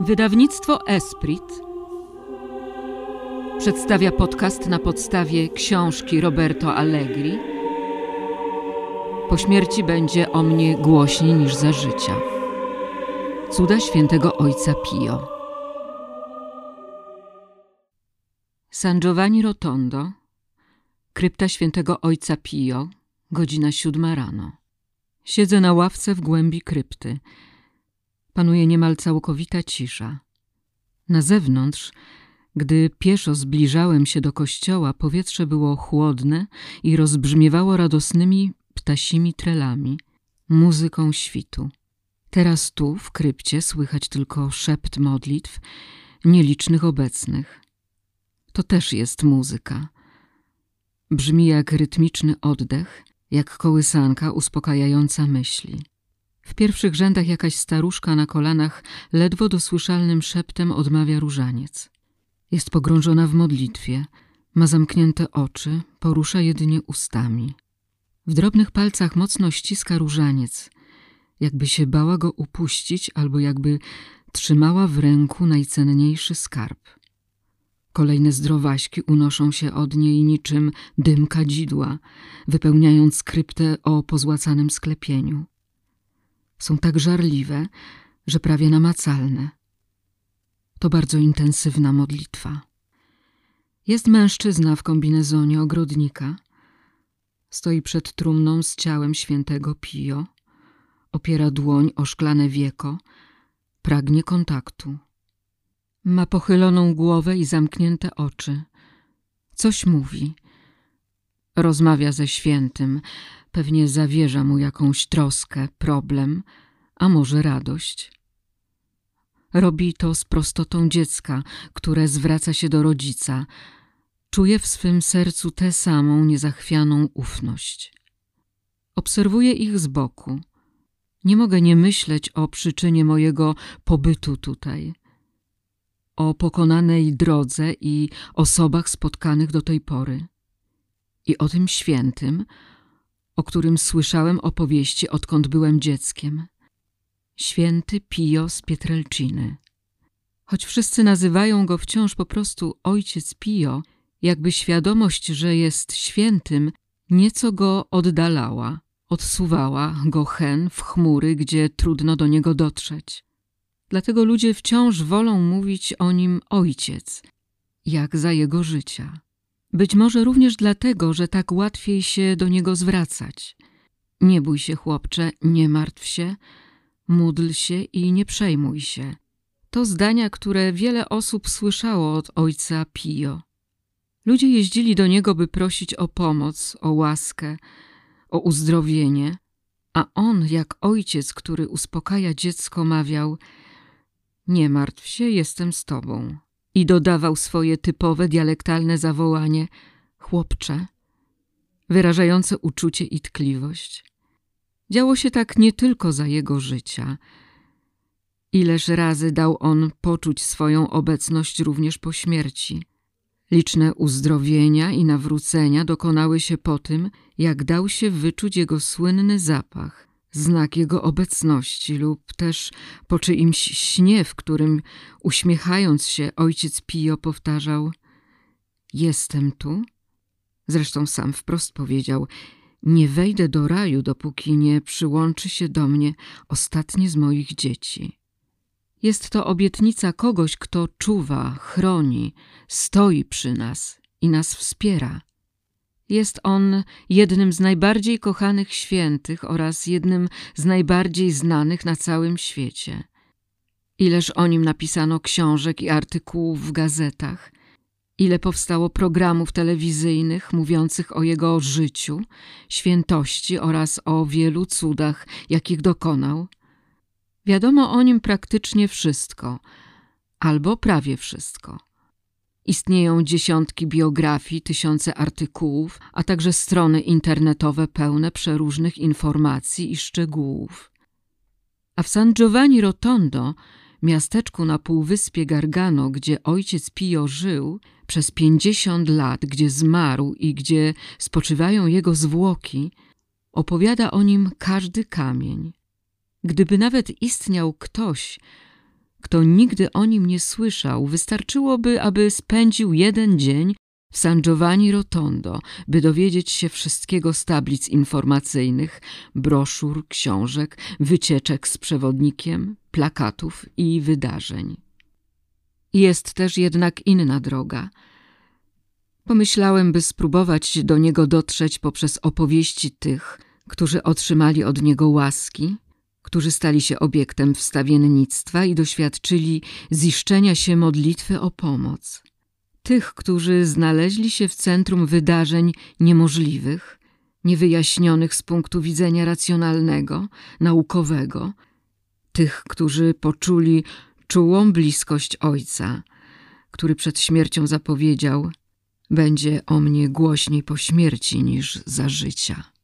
Wydawnictwo Esprit przedstawia podcast na podstawie książki Roberto Allegri. Po śmierci będzie o mnie głośniej niż za życia. Cuda świętego ojca Pio. San Giovanni Rotondo, krypta świętego ojca Pio, godzina siódma rano. Siedzę na ławce w głębi krypty. Panuje niemal całkowita cisza. Na zewnątrz, gdy pieszo zbliżałem się do kościoła, powietrze było chłodne i rozbrzmiewało radosnymi ptasimi trelami, muzyką świtu. Teraz tu, w krypcie, słychać tylko szept modlitw nielicznych obecnych. To też jest muzyka. Brzmi jak rytmiczny oddech, jak kołysanka uspokajająca myśli. W pierwszych rzędach jakaś staruszka na kolanach ledwo dosłyszalnym szeptem odmawia różaniec. Jest pogrążona w modlitwie, ma zamknięte oczy, porusza jedynie ustami. W drobnych palcach mocno ściska różaniec, jakby się bała go upuścić albo jakby trzymała w ręku najcenniejszy skarb. Kolejne zdrowaśki unoszą się od niej niczym dym kadzidła, wypełniając skryptę o pozłacanym sklepieniu. Są tak żarliwe, że prawie namacalne. To bardzo intensywna modlitwa. Jest mężczyzna w kombinezonie ogrodnika. Stoi przed trumną z ciałem świętego Pio. Opiera dłoń o szklane wieko. Pragnie kontaktu. Ma pochyloną głowę i zamknięte oczy. Coś mówi. Rozmawia ze świętym. Pewnie zawierza mu jakąś troskę, problem, a może radość. Robi to z prostotą dziecka, które zwraca się do rodzica. Czuje w swym sercu tę samą niezachwianą ufność. Obserwuję ich z boku. Nie mogę nie myśleć o przyczynie mojego pobytu tutaj, o pokonanej drodze i osobach spotkanych do tej pory. I o tym świętym, o którym słyszałem opowieści, odkąd byłem dzieckiem. Święty Pio z Pietrelciny. Choć wszyscy nazywają go wciąż po prostu ojciec Pio, jakby świadomość, że jest świętym, nieco go oddalała, odsuwała go hen w chmury, gdzie trudno do niego dotrzeć. Dlatego ludzie wciąż wolą mówić o nim ojciec, jak za jego życia. Być może również dlatego, że tak łatwiej się do niego zwracać. Nie bój się, chłopcze, nie martw się, módl się i nie przejmuj się. To zdania, które wiele osób słyszało od ojca Pio. Ludzie jeździli do niego, by prosić o pomoc, o łaskę, o uzdrowienie, a on, jak ojciec, który uspokaja dziecko, mawiał: Nie martw się, jestem z tobą i dodawał swoje typowe dialektalne zawołanie chłopcze, wyrażające uczucie i tkliwość. Działo się tak nie tylko za jego życia. Ileż razy dał on poczuć swoją obecność również po śmierci. Liczne uzdrowienia i nawrócenia dokonały się po tym, jak dał się wyczuć jego słynny zapach, znak jego obecności lub też po czyimś śnie, w którym uśmiechając się ojciec Pio powtarzał Jestem tu? Zresztą sam wprost powiedział Nie wejdę do raju, dopóki nie przyłączy się do mnie ostatnie z moich dzieci. Jest to obietnica kogoś, kto czuwa, chroni, stoi przy nas i nas wspiera. Jest on jednym z najbardziej kochanych świętych oraz jednym z najbardziej znanych na całym świecie. Ileż o nim napisano książek i artykułów w gazetach, ile powstało programów telewizyjnych mówiących o jego życiu, świętości oraz o wielu cudach, jakich dokonał. Wiadomo o nim praktycznie wszystko, albo prawie wszystko. Istnieją dziesiątki biografii, tysiące artykułów, a także strony internetowe pełne przeróżnych informacji i szczegółów. A w San Giovanni Rotondo, miasteczku na półwyspie Gargano, gdzie ojciec Pio żył przez pięćdziesiąt lat, gdzie zmarł i gdzie spoczywają jego zwłoki, opowiada o nim każdy kamień. Gdyby nawet istniał ktoś, kto nigdy o nim nie słyszał, wystarczyłoby, aby spędził jeden dzień w San Giovanni Rotondo, by dowiedzieć się wszystkiego z tablic informacyjnych, broszur, książek, wycieczek z przewodnikiem, plakatów i wydarzeń. Jest też jednak inna droga. Pomyślałem, by spróbować do niego dotrzeć poprzez opowieści tych, którzy otrzymali od niego łaski, którzy stali się obiektem wstawiennictwa i doświadczyli ziszczenia się modlitwy o pomoc. Tych, którzy znaleźli się w centrum wydarzeń niemożliwych, niewyjaśnionych z punktu widzenia racjonalnego, naukowego, tych, którzy poczuli czułą bliskość Ojca, który przed śmiercią zapowiedział: Będzie o mnie głośniej po śmierci niż za życia.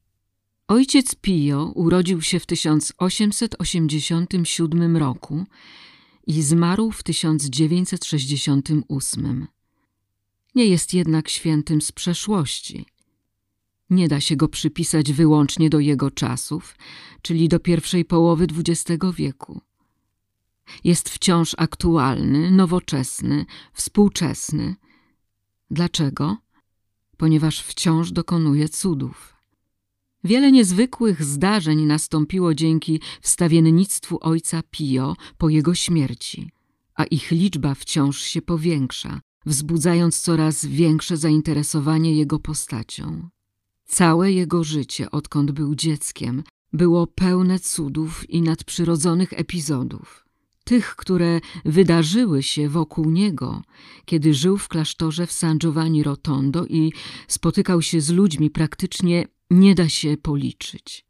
Ojciec Pio urodził się w 1887 roku i zmarł w 1968. Nie jest jednak świętym z przeszłości. Nie da się go przypisać wyłącznie do jego czasów, czyli do pierwszej połowy XX wieku. Jest wciąż aktualny, nowoczesny, współczesny. Dlaczego? Ponieważ wciąż dokonuje cudów. Wiele niezwykłych zdarzeń nastąpiło dzięki wstawiennictwu ojca Pio po jego śmierci, a ich liczba wciąż się powiększa, wzbudzając coraz większe zainteresowanie jego postacią. Całe jego życie, odkąd był dzieckiem, było pełne cudów i nadprzyrodzonych epizodów. Tych, które wydarzyły się wokół niego, kiedy żył w klasztorze w San Giovanni Rotondo i spotykał się z ludźmi praktycznie nie da się policzyć.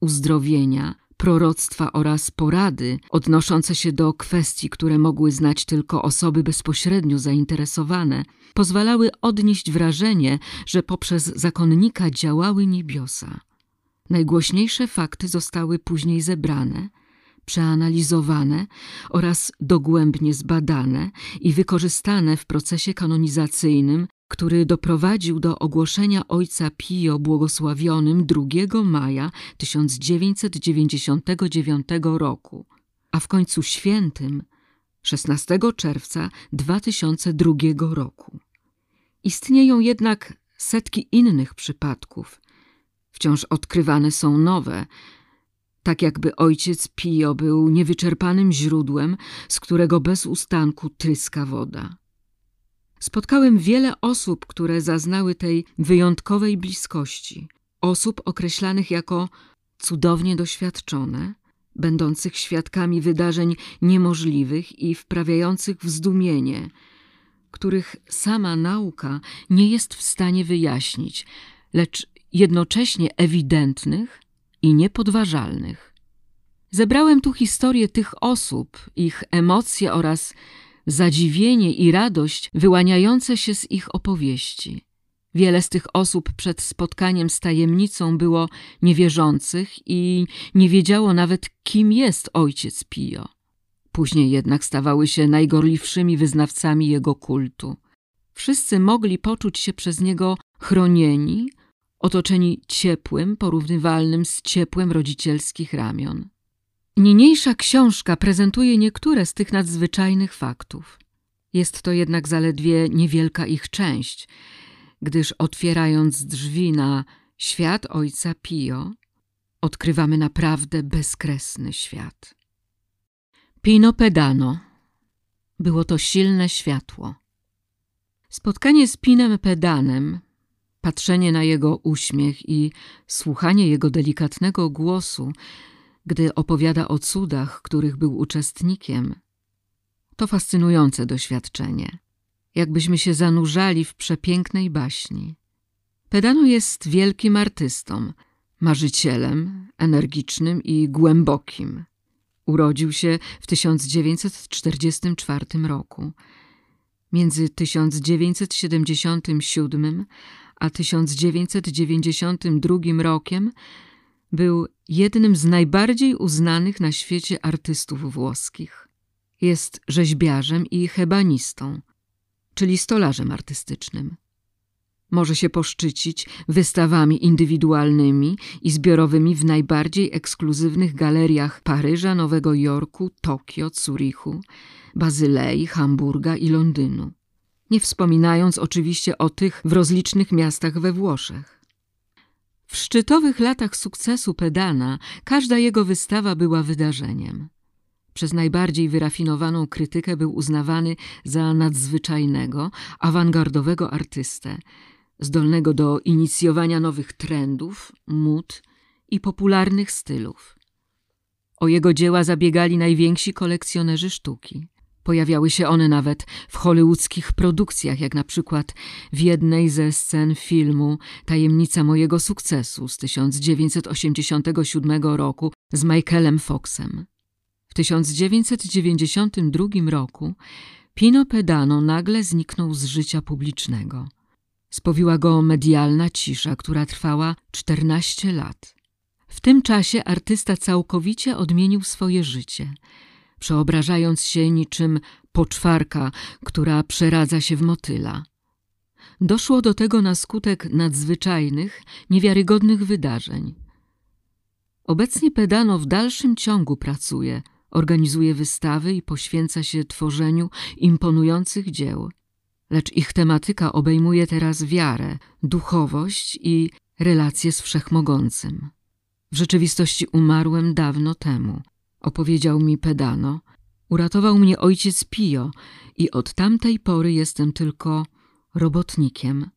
Uzdrowienia, proroctwa oraz porady odnoszące się do kwestii, które mogły znać tylko osoby bezpośrednio zainteresowane, pozwalały odnieść wrażenie, że poprzez zakonnika działały niebiosa. Najgłośniejsze fakty zostały później zebrane, przeanalizowane oraz dogłębnie zbadane i wykorzystane w procesie kanonizacyjnym który doprowadził do ogłoszenia ojca Pio błogosławionym 2 maja 1999 roku, a w końcu świętym 16 czerwca 2002 roku. Istnieją jednak setki innych przypadków. Wciąż odkrywane są nowe, tak jakby ojciec Pio był niewyczerpanym źródłem, z którego bez ustanku tryska woda. Spotkałem wiele osób, które zaznały tej wyjątkowej bliskości, osób określanych jako cudownie doświadczone, będących świadkami wydarzeń niemożliwych i wprawiających w zdumienie, których sama nauka nie jest w stanie wyjaśnić, lecz jednocześnie ewidentnych i niepodważalnych. Zebrałem tu historię tych osób, ich emocje oraz zadziwienie i radość wyłaniające się z ich opowieści. Wiele z tych osób przed spotkaniem z tajemnicą było niewierzących i nie wiedziało nawet, kim jest ojciec Pio. Później jednak stawały się najgorliwszymi wyznawcami jego kultu. Wszyscy mogli poczuć się przez niego chronieni, otoczeni ciepłym, porównywalnym z ciepłem rodzicielskich ramion. Niniejsza książka prezentuje niektóre z tych nadzwyczajnych faktów. Jest to jednak zaledwie niewielka ich część, gdyż otwierając drzwi na świat ojca Pio, odkrywamy naprawdę bezkresny świat. Pino Pedano. Było to silne światło. Spotkanie z Pinem Pedanem, patrzenie na jego uśmiech i słuchanie jego delikatnego głosu gdy opowiada o cudach, których był uczestnikiem. To fascynujące doświadczenie, jakbyśmy się zanurzali w przepięknej baśni. Pedano jest wielkim artystą, marzycielem, energicznym i głębokim. Urodził się w 1944 roku. Między 1977 a 1992 rokiem był jednym z najbardziej uznanych na świecie artystów włoskich. Jest rzeźbiarzem i hebanistą, czyli stolarzem artystycznym. Może się poszczycić wystawami indywidualnymi i zbiorowymi w najbardziej ekskluzywnych galeriach Paryża, Nowego Jorku, Tokio, Zurichu, Bazylei, Hamburga i Londynu. Nie wspominając oczywiście o tych w rozlicznych miastach we Włoszech. W szczytowych latach sukcesu Pedana każda jego wystawa była wydarzeniem. Przez najbardziej wyrafinowaną krytykę był uznawany za nadzwyczajnego, awangardowego artystę, zdolnego do inicjowania nowych trendów, mód i popularnych stylów. O jego dzieła zabiegali najwięksi kolekcjonerzy sztuki. Pojawiały się one nawet w hollywoodzkich produkcjach, jak na przykład w jednej ze scen filmu Tajemnica mojego sukcesu z 1987 roku z Michaelem Foxem. W 1992 roku Pino Pedano nagle zniknął z życia publicznego. Spowiła go medialna cisza, która trwała 14 lat. W tym czasie artysta całkowicie odmienił swoje życie, przeobrażając się niczym poczwarka, która przeradza się w motyla. Doszło do tego na skutek nadzwyczajnych, niewiarygodnych wydarzeń. Obecnie Pedano w dalszym ciągu pracuje, organizuje wystawy i poświęca się tworzeniu imponujących dzieł lecz ich tematyka obejmuje teraz wiarę, duchowość i relacje z Wszechmogącym. W rzeczywistości umarłem dawno temu, opowiedział mi Pedano. Uratował mnie ojciec Pio i od tamtej pory jestem tylko robotnikiem,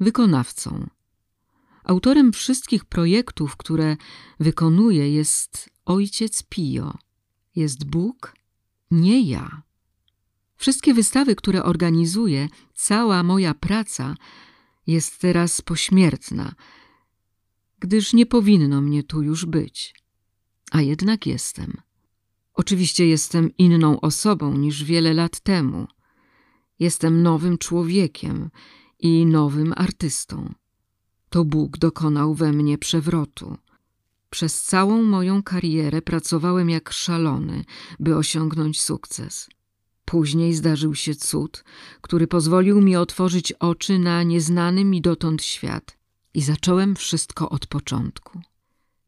wykonawcą. Autorem wszystkich projektów, które wykonuje, jest ojciec Pio. Jest Bóg, nie ja. Wszystkie wystawy, które organizuję, cała moja praca jest teraz pośmiertna, gdyż nie powinno mnie tu już być. A jednak jestem. Oczywiście jestem inną osobą niż wiele lat temu. Jestem nowym człowiekiem i nowym artystą. To Bóg dokonał we mnie przewrotu. Przez całą moją karierę pracowałem jak szalony, by osiągnąć sukces. Później zdarzył się cud, który pozwolił mi otworzyć oczy na nieznany mi dotąd świat i zacząłem wszystko od początku.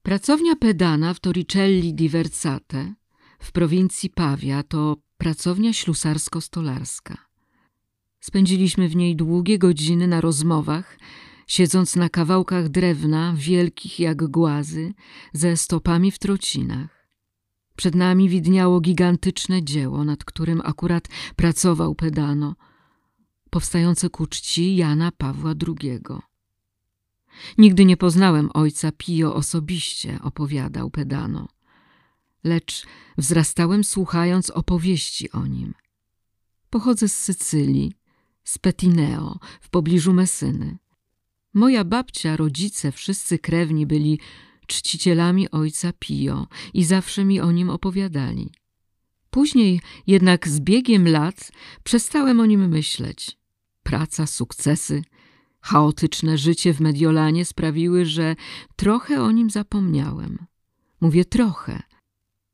Pracownia Pedana w Torricelli di Versate w prowincji Pavia to pracownia ślusarsko-stolarska. Spędziliśmy w niej długie godziny na rozmowach, siedząc na kawałkach drewna wielkich jak głazy, ze stopami w trocinach. Przed nami widniało gigantyczne dzieło, nad którym akurat pracował Pedano, powstające ku czci Jana Pawła II. Nigdy nie poznałem ojca Pio osobiście, opowiadał Pedano, lecz wzrastałem słuchając opowieści o nim. Pochodzę z Sycylii, z Petineo, w pobliżu Mesyny. Moja babcia, rodzice, wszyscy krewni byli czcicielami ojca Pio i zawsze mi o nim opowiadali. Później jednak z biegiem lat przestałem o nim myśleć. Praca, sukcesy, chaotyczne życie w Mediolanie sprawiły, że trochę o nim zapomniałem. Mówię trochę,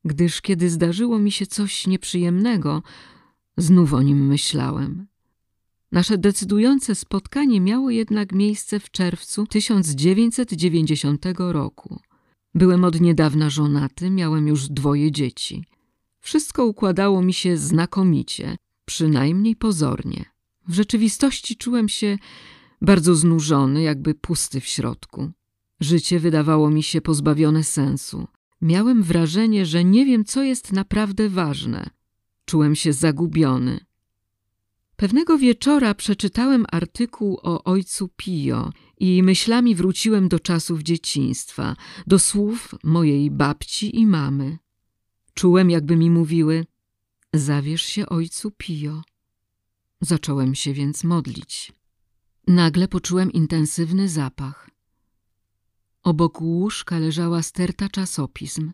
gdyż kiedy zdarzyło mi się coś nieprzyjemnego, znów o nim myślałem. Nasze decydujące spotkanie miało jednak miejsce w czerwcu 1990 roku. Byłem od niedawna żonaty, miałem już dwoje dzieci. Wszystko układało mi się znakomicie, przynajmniej pozornie. W rzeczywistości czułem się bardzo znużony, jakby pusty w środku. Życie wydawało mi się pozbawione sensu. Miałem wrażenie, że nie wiem, co jest naprawdę ważne. Czułem się zagubiony. Pewnego wieczora przeczytałem artykuł o ojcu Pio i myślami wróciłem do czasów dzieciństwa, do słów mojej babci i mamy. Czułem, jakby mi mówiły: Zawierz się ojcu Pio. Zacząłem się więc modlić. Nagle poczułem intensywny zapach. Obok łóżka leżała sterta czasopism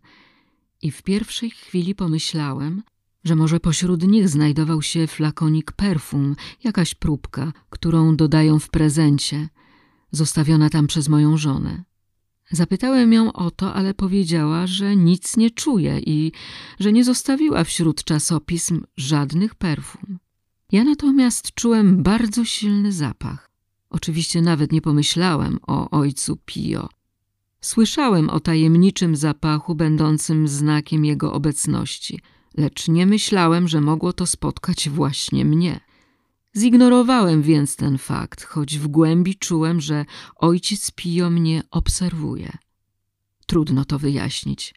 i w pierwszej chwili pomyślałem, że może pośród nich znajdował się flakonik perfum, jakaś próbka, którą dodają w prezencie, zostawiona tam przez moją żonę. Zapytałem ją o to, ale powiedziała, że nic nie czuje i że nie zostawiła wśród czasopism żadnych perfum. Ja natomiast czułem bardzo silny zapach. Oczywiście nawet nie pomyślałem o ojcu Pio. Słyszałem o tajemniczym zapachu będącym znakiem jego obecności, lecz nie myślałem, że mogło to spotkać właśnie mnie. Zignorowałem więc ten fakt, choć w głębi czułem, że ojciec Pio mnie obserwuje. Trudno to wyjaśnić,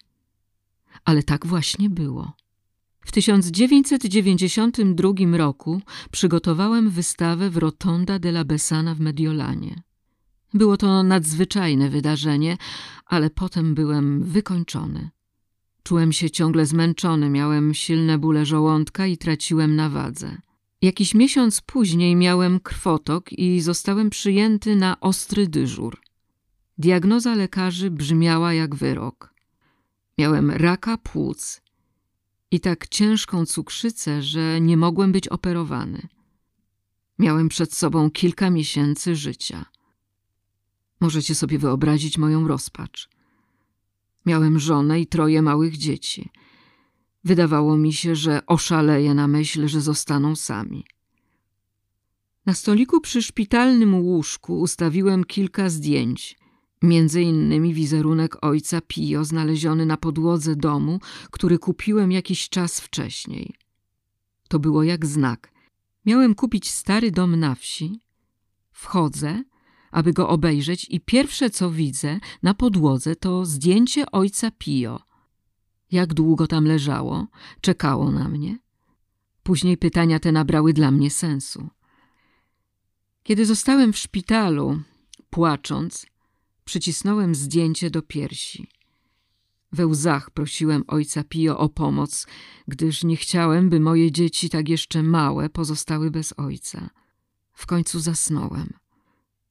ale tak właśnie było. W 1992 roku przygotowałem wystawę w Rotonda della Besana w Mediolanie. Było to nadzwyczajne wydarzenie, ale potem byłem wykończony. Czułem się ciągle zmęczony, miałem silne bóle żołądka i traciłem na wadze. Jakiś miesiąc później miałem krwotok i zostałem przyjęty na ostry dyżur. Diagnoza lekarzy brzmiała jak wyrok. Miałem raka płuc i tak ciężką cukrzycę, że nie mogłem być operowany. Miałem przed sobą kilka miesięcy życia. Możecie sobie wyobrazić moją rozpacz. Miałem żonę i troje małych dzieci. Wydawało mi się, że oszaleję na myśl, że zostaną sami. Na stoliku przy szpitalnym łóżku ustawiłem kilka zdjęć, między innymi wizerunek ojca Pio znaleziony na podłodze domu, który kupiłem jakiś czas wcześniej. To było jak znak. Miałem kupić stary dom na wsi. Wchodzę, aby go obejrzeć i pierwsze co widzę na podłodze to zdjęcie ojca Pio. Jak długo tam leżało, czekało na mnie. Później pytania te nabrały dla mnie sensu. Kiedy zostałem w szpitalu, płacząc, przycisnąłem zdjęcie do piersi. We łzach prosiłem ojca Pio o pomoc, gdyż nie chciałem, by moje dzieci, tak jeszcze małe, pozostały bez ojca. W końcu zasnąłem.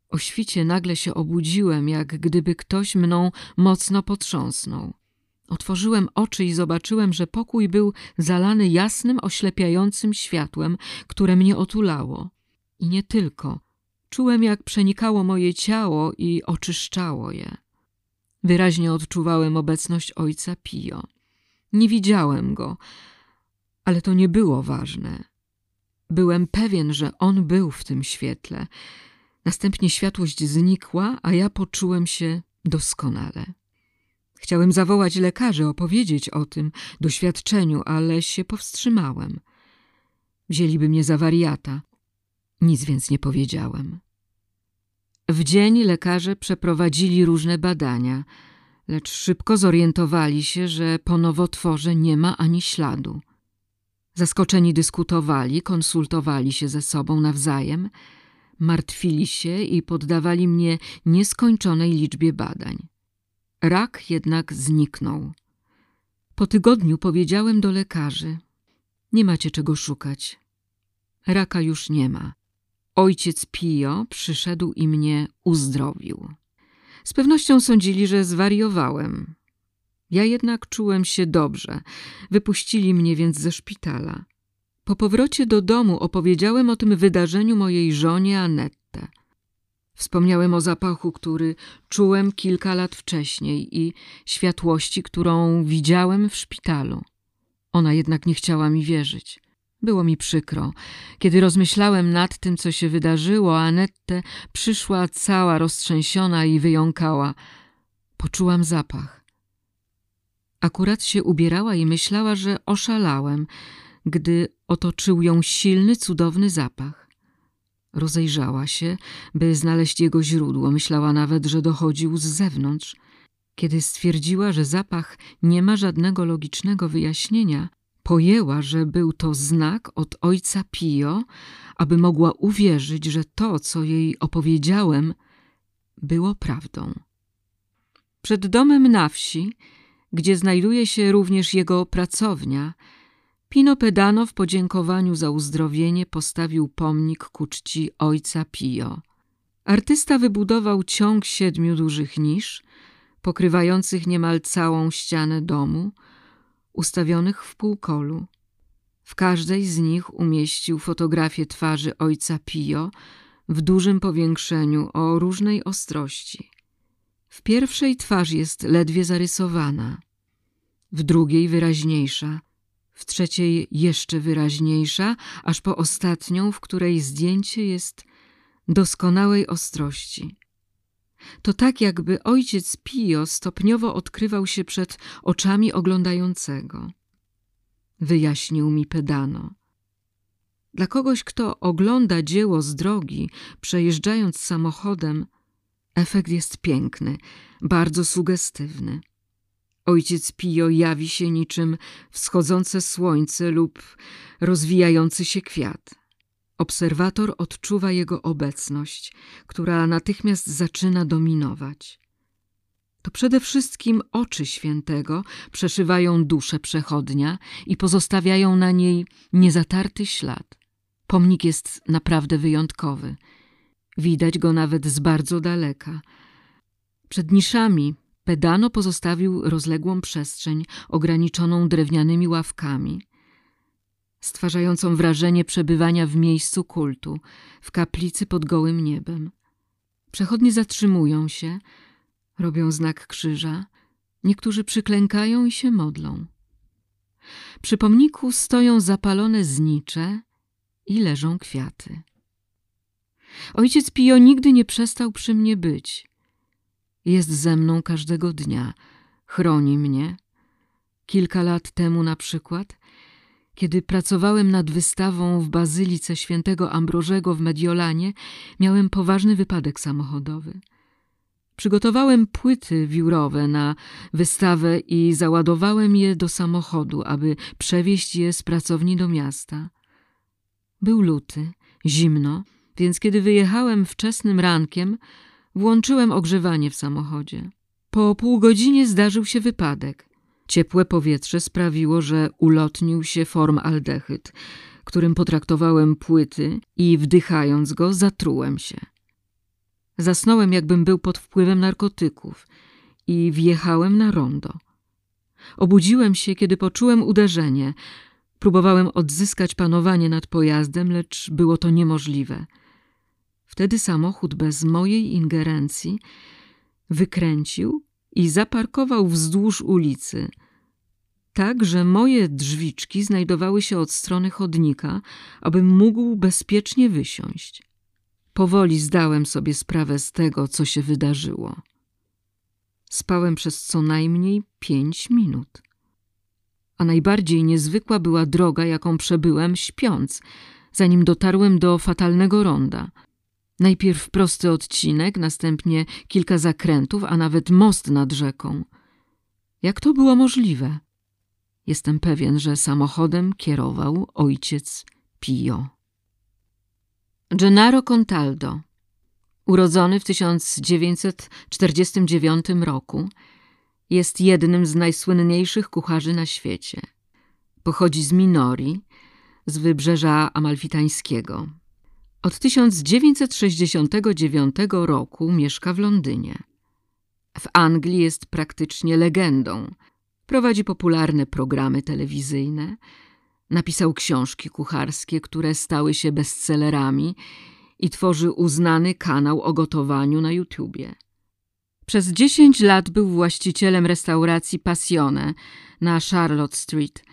O świcie nagle się obudziłem, jak gdyby ktoś mną mocno potrząsnął. Otworzyłem oczy i zobaczyłem, że pokój był zalany jasnym, oślepiającym światłem, które mnie otulało. I nie tylko. Czułem, jak przenikało moje ciało i oczyszczało je. Wyraźnie odczuwałem obecność ojca Pio. Nie widziałem go, ale to nie było ważne. Byłem pewien, że on był w tym świetle. Następnie światłość znikła, a ja poczułem się doskonale. Chciałem zawołać lekarzy, opowiedzieć o tym doświadczeniu, ale się powstrzymałem. Wzięliby mnie za wariata. Nic więc nie powiedziałem. W dzień lekarze przeprowadzili różne badania, lecz szybko zorientowali się, że po nowotworze nie ma ani śladu. Zaskoczeni dyskutowali, konsultowali się ze sobą nawzajem, martwili się i poddawali mnie nieskończonej liczbie badań. Rak jednak zniknął. Po tygodniu powiedziałem do lekarzy: Nie macie czego szukać. Raka już nie ma. Ojciec Pio przyszedł i mnie uzdrowił. Z pewnością sądzili, że zwariowałem. Ja jednak czułem się dobrze. Wypuścili mnie więc ze szpitala. Po powrocie do domu opowiedziałem o tym wydarzeniu mojej żonie Anette. Wspomniałem o zapachu, który czułem kilka lat wcześniej i światłości, którą widziałem w szpitalu. Ona jednak nie chciała mi wierzyć. Było mi przykro. Kiedy rozmyślałem nad tym, co się wydarzyło, Anette przyszła cała roztrzęsiona i wyjąkała. Poczułam zapach. Akurat się ubierała i myślała, że oszalałem, gdy otoczył ją silny, cudowny zapach. Rozejrzała się, by znaleźć jego źródło. Myślała nawet, że dochodził z zewnątrz. Kiedy stwierdziła, że zapach nie ma żadnego logicznego wyjaśnienia, Pojęła, że był to znak od ojca Pio, aby mogła uwierzyć, że to, co jej opowiedziałem, było prawdą. Przed domem na wsi, gdzie znajduje się również jego pracownia, Pino Pedano w podziękowaniu za uzdrowienie postawił pomnik ku czci ojca Pio. Artysta wybudował ciąg siedmiu dużych nisz, pokrywających niemal całą ścianę domu, ustawionych w półkolu. W każdej z nich umieścił fotografię twarzy ojca Pio w dużym powiększeniu o różnej ostrości. W pierwszej twarz jest ledwie zarysowana, w drugiej wyraźniejsza, w trzeciej jeszcze wyraźniejsza, aż po ostatnią, w której zdjęcie jest doskonałej ostrości. To tak, jakby ojciec Pio stopniowo odkrywał się przed oczami oglądającego. Wyjaśnił mi pedano. Dla kogoś, kto ogląda dzieło z drogi, przejeżdżając samochodem, efekt jest piękny, bardzo sugestywny. Ojciec Pio jawi się niczym wschodzące słońce lub rozwijający się kwiat. Obserwator odczuwa jego obecność, która natychmiast zaczyna dominować. To przede wszystkim oczy świętego przeszywają duszę przechodnia i pozostawiają na niej niezatarty ślad. Pomnik jest naprawdę wyjątkowy. Widać go nawet z bardzo daleka. Przed niszami Pedano pozostawił rozległą przestrzeń ograniczoną drewnianymi ławkami, stwarzającą wrażenie przebywania w miejscu kultu, w kaplicy pod gołym niebem. Przechodnie zatrzymują się, robią znak krzyża, niektórzy przyklękają i się modlą. Przy pomniku stoją zapalone znicze i leżą kwiaty. Ojciec Pio nigdy nie przestał przy mnie być. Jest ze mną każdego dnia, chroni mnie. Kilka lat temu na przykład, kiedy pracowałem nad wystawą w Bazylice Świętego Ambrożego w Mediolanie, miałem poważny wypadek samochodowy. Przygotowałem płyty wiórowe na wystawę i załadowałem je do samochodu, aby przewieźć je z pracowni do miasta. Był luty, zimno, więc kiedy wyjechałem wczesnym rankiem, włączyłem ogrzewanie w samochodzie. Po pół godzinie zdarzył się wypadek. Ciepłe powietrze sprawiło, że ulotnił się formaldehyd, którym potraktowałem płyty i wdychając go zatrułem się. Zasnąłem, jakbym był pod wpływem narkotyków i wjechałem na rondo. Obudziłem się, kiedy poczułem uderzenie. Próbowałem odzyskać panowanie nad pojazdem, lecz było to niemożliwe. Wtedy samochód bez mojej ingerencji wykręcił i zaparkował wzdłuż ulicy, tak że moje drzwiczki znajdowały się od strony chodnika, abym mógł bezpiecznie wysiąść. Powoli zdałem sobie sprawę z tego, co się wydarzyło. Spałem przez co najmniej pięć minut. A najbardziej niezwykła była droga, jaką przebyłem śpiąc, zanim dotarłem do fatalnego ronda. Najpierw prosty odcinek, następnie kilka zakrętów, a nawet most nad rzeką. Jak to było możliwe? Jestem pewien, że samochodem kierował ojciec Pio. Gennaro Contaldo, urodzony w 1949 roku, jest jednym z najsłynniejszych kucharzy na świecie. Pochodzi z Minori, z wybrzeża amalfitańskiego. Od 1969 roku mieszka w Londynie. W Anglii jest praktycznie legendą. Prowadzi popularne programy telewizyjne, Napisał książki kucharskie, które stały się bestsellerami i tworzy uznany kanał o gotowaniu na YouTubie. Przez 10 lat był właścicielem restauracji Passione na Charlotte Street,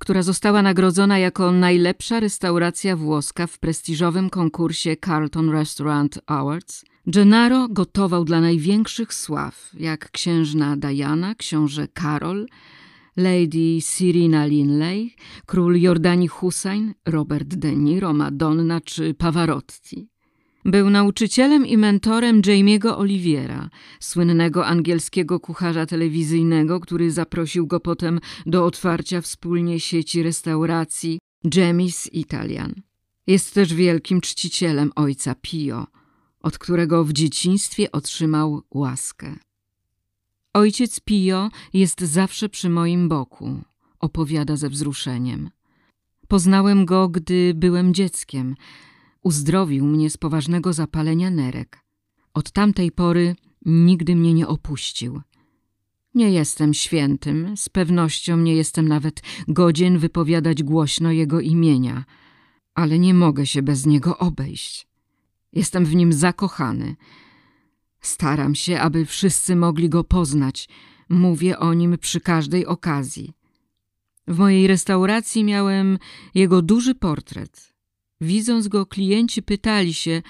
która została nagrodzona jako najlepsza restauracja włoska w prestiżowym konkursie Carlton Restaurant Awards. Gennaro gotował dla największych sław, jak księżna Diana, książę Karol, Lady Cyrina Linley, król Jordanii Hussein, Robert De Niro, Madonna czy Pavarotti. Był nauczycielem i mentorem Jamie'ego Oliviera, słynnego angielskiego kucharza telewizyjnego, który zaprosił go potem do otwarcia wspólnie sieci restauracji Jamie's Italian. Jest też wielkim czcicielem ojca Pio, od którego w dzieciństwie otrzymał łaskę. Ojciec Pio jest zawsze przy moim boku, opowiada ze wzruszeniem. Poznałem go, gdy byłem dzieckiem. Uzdrowił mnie z poważnego zapalenia nerek. Od tamtej pory nigdy mnie nie opuścił. Nie jestem świętym, z pewnością nie jestem nawet godzien wypowiadać głośno jego imienia, ale nie mogę się bez niego obejść. Jestem w nim zakochany – Staram się, aby wszyscy mogli go poznać. Mówię o nim przy każdej okazji. W mojej restauracji miałem jego duży portret. Widząc go, klienci pytali się,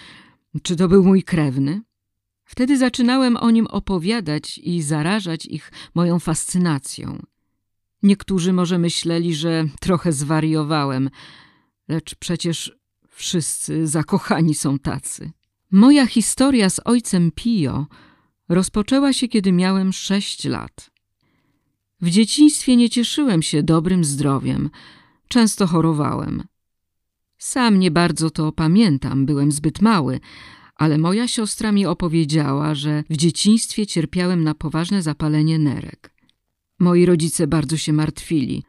Czy to był mój krewny? Wtedy zaczynałem o nim opowiadać i zarażać ich moją fascynacją. Niektórzy może myśleli, że trochę zwariowałem, lecz przecież wszyscy zakochani są tacy. Moja historia z ojcem Pio rozpoczęła się, kiedy miałem sześć lat. W dzieciństwie nie cieszyłem się dobrym zdrowiem, często chorowałem. Sam nie bardzo to pamiętam, byłem zbyt mały, ale moja siostra mi opowiedziała, że w dzieciństwie cierpiałem na poważne zapalenie nerek. Moi rodzice bardzo się martwili.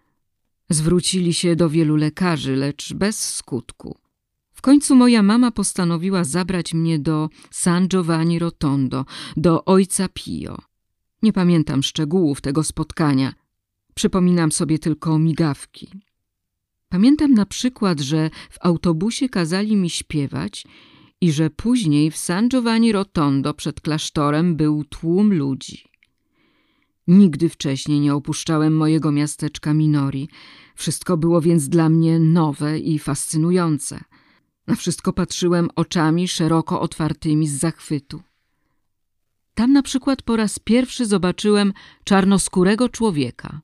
Zwrócili się do wielu lekarzy, lecz bez skutku. W końcu moja mama postanowiła zabrać mnie do San Giovanni Rotondo, do ojca Pio. Nie pamiętam szczegółów tego spotkania. Przypominam sobie tylko migawki. Pamiętam na przykład, że w autobusie kazali mi śpiewać i że później w San Giovanni Rotondo przed klasztorem był tłum ludzi. Nigdy wcześniej nie opuszczałem mojego miasteczka Minori. Wszystko było więc dla mnie nowe i fascynujące. Na wszystko patrzyłem oczami szeroko otwartymi z zachwytu. Tam na przykład po raz pierwszy zobaczyłem czarnoskórego człowieka.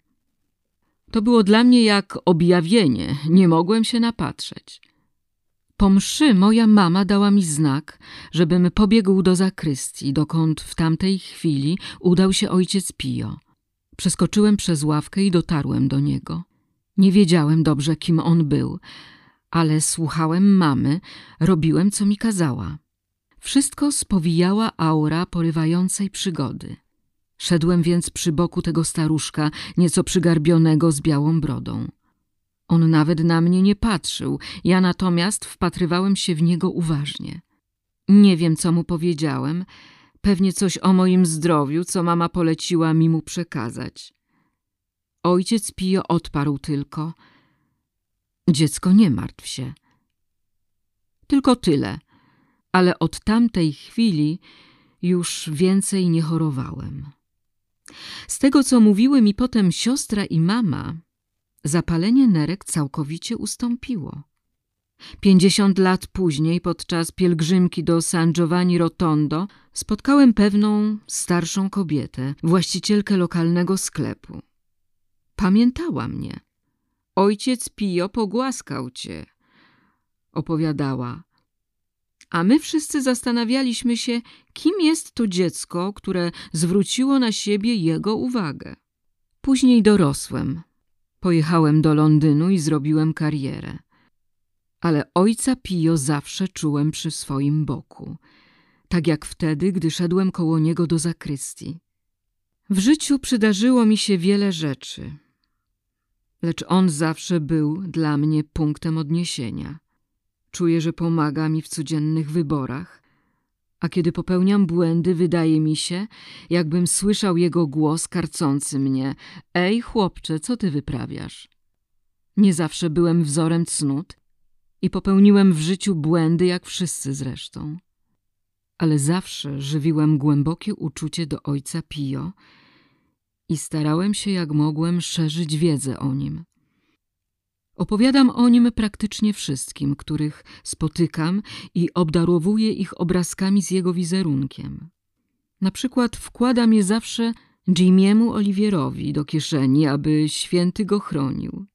To było dla mnie jak objawienie, nie mogłem się napatrzeć. Po mszy moja mama dała mi znak, żebym pobiegł do zakrystii, dokąd w tamtej chwili udał się ojciec Pio. Przeskoczyłem przez ławkę i dotarłem do niego. Nie wiedziałem dobrze, kim on był, ale słuchałem mamy, robiłem, co mi kazała. Wszystko spowijała aura porywającej przygody. Szedłem więc przy boku tego staruszka, nieco przygarbionego z białą brodą. On nawet na mnie nie patrzył, ja natomiast wpatrywałem się w niego uważnie. Nie wiem, co mu powiedziałem, pewnie coś o moim zdrowiu, co mama poleciła mi mu przekazać. Ojciec Pio odparł tylko – Dziecko, nie martw się. Tylko tyle, ale od tamtej chwili już więcej nie chorowałem. Z tego, co mówiły mi potem siostra i mama, zapalenie nerek całkowicie ustąpiło. Pięćdziesiąt lat później, podczas pielgrzymki do San Giovanni Rotondo, spotkałem pewną starszą kobietę, właścicielkę lokalnego sklepu. Pamiętała mnie. Ojciec Pio pogłaskał cię, opowiadała. A my wszyscy zastanawialiśmy się, kim jest to dziecko, które zwróciło na siebie jego uwagę. Później dorosłem. Pojechałem do Londynu i zrobiłem karierę. Ale ojca Pio zawsze czułem przy swoim boku, tak jak wtedy, gdy szedłem koło niego do zakrystii. W życiu przydarzyło mi się wiele rzeczy lecz on zawsze był dla mnie punktem odniesienia. Czuję, że pomaga mi w codziennych wyborach, a kiedy popełniam błędy, wydaje mi się, jakbym słyszał jego głos karcący mnie: Ej, chłopcze, co ty wyprawiasz? Nie zawsze byłem wzorem cnót i popełniłem w życiu błędy, jak wszyscy zresztą. Ale zawsze żywiłem głębokie uczucie do ojca Pio i starałem się jak mogłem szerzyć wiedzę o nim. Opowiadam o nim praktycznie wszystkim, których spotykam i obdarowuję ich obrazkami z jego wizerunkiem. Na przykład wkładam je zawsze Jimiemu Oliwierowi do kieszeni, aby święty go chronił.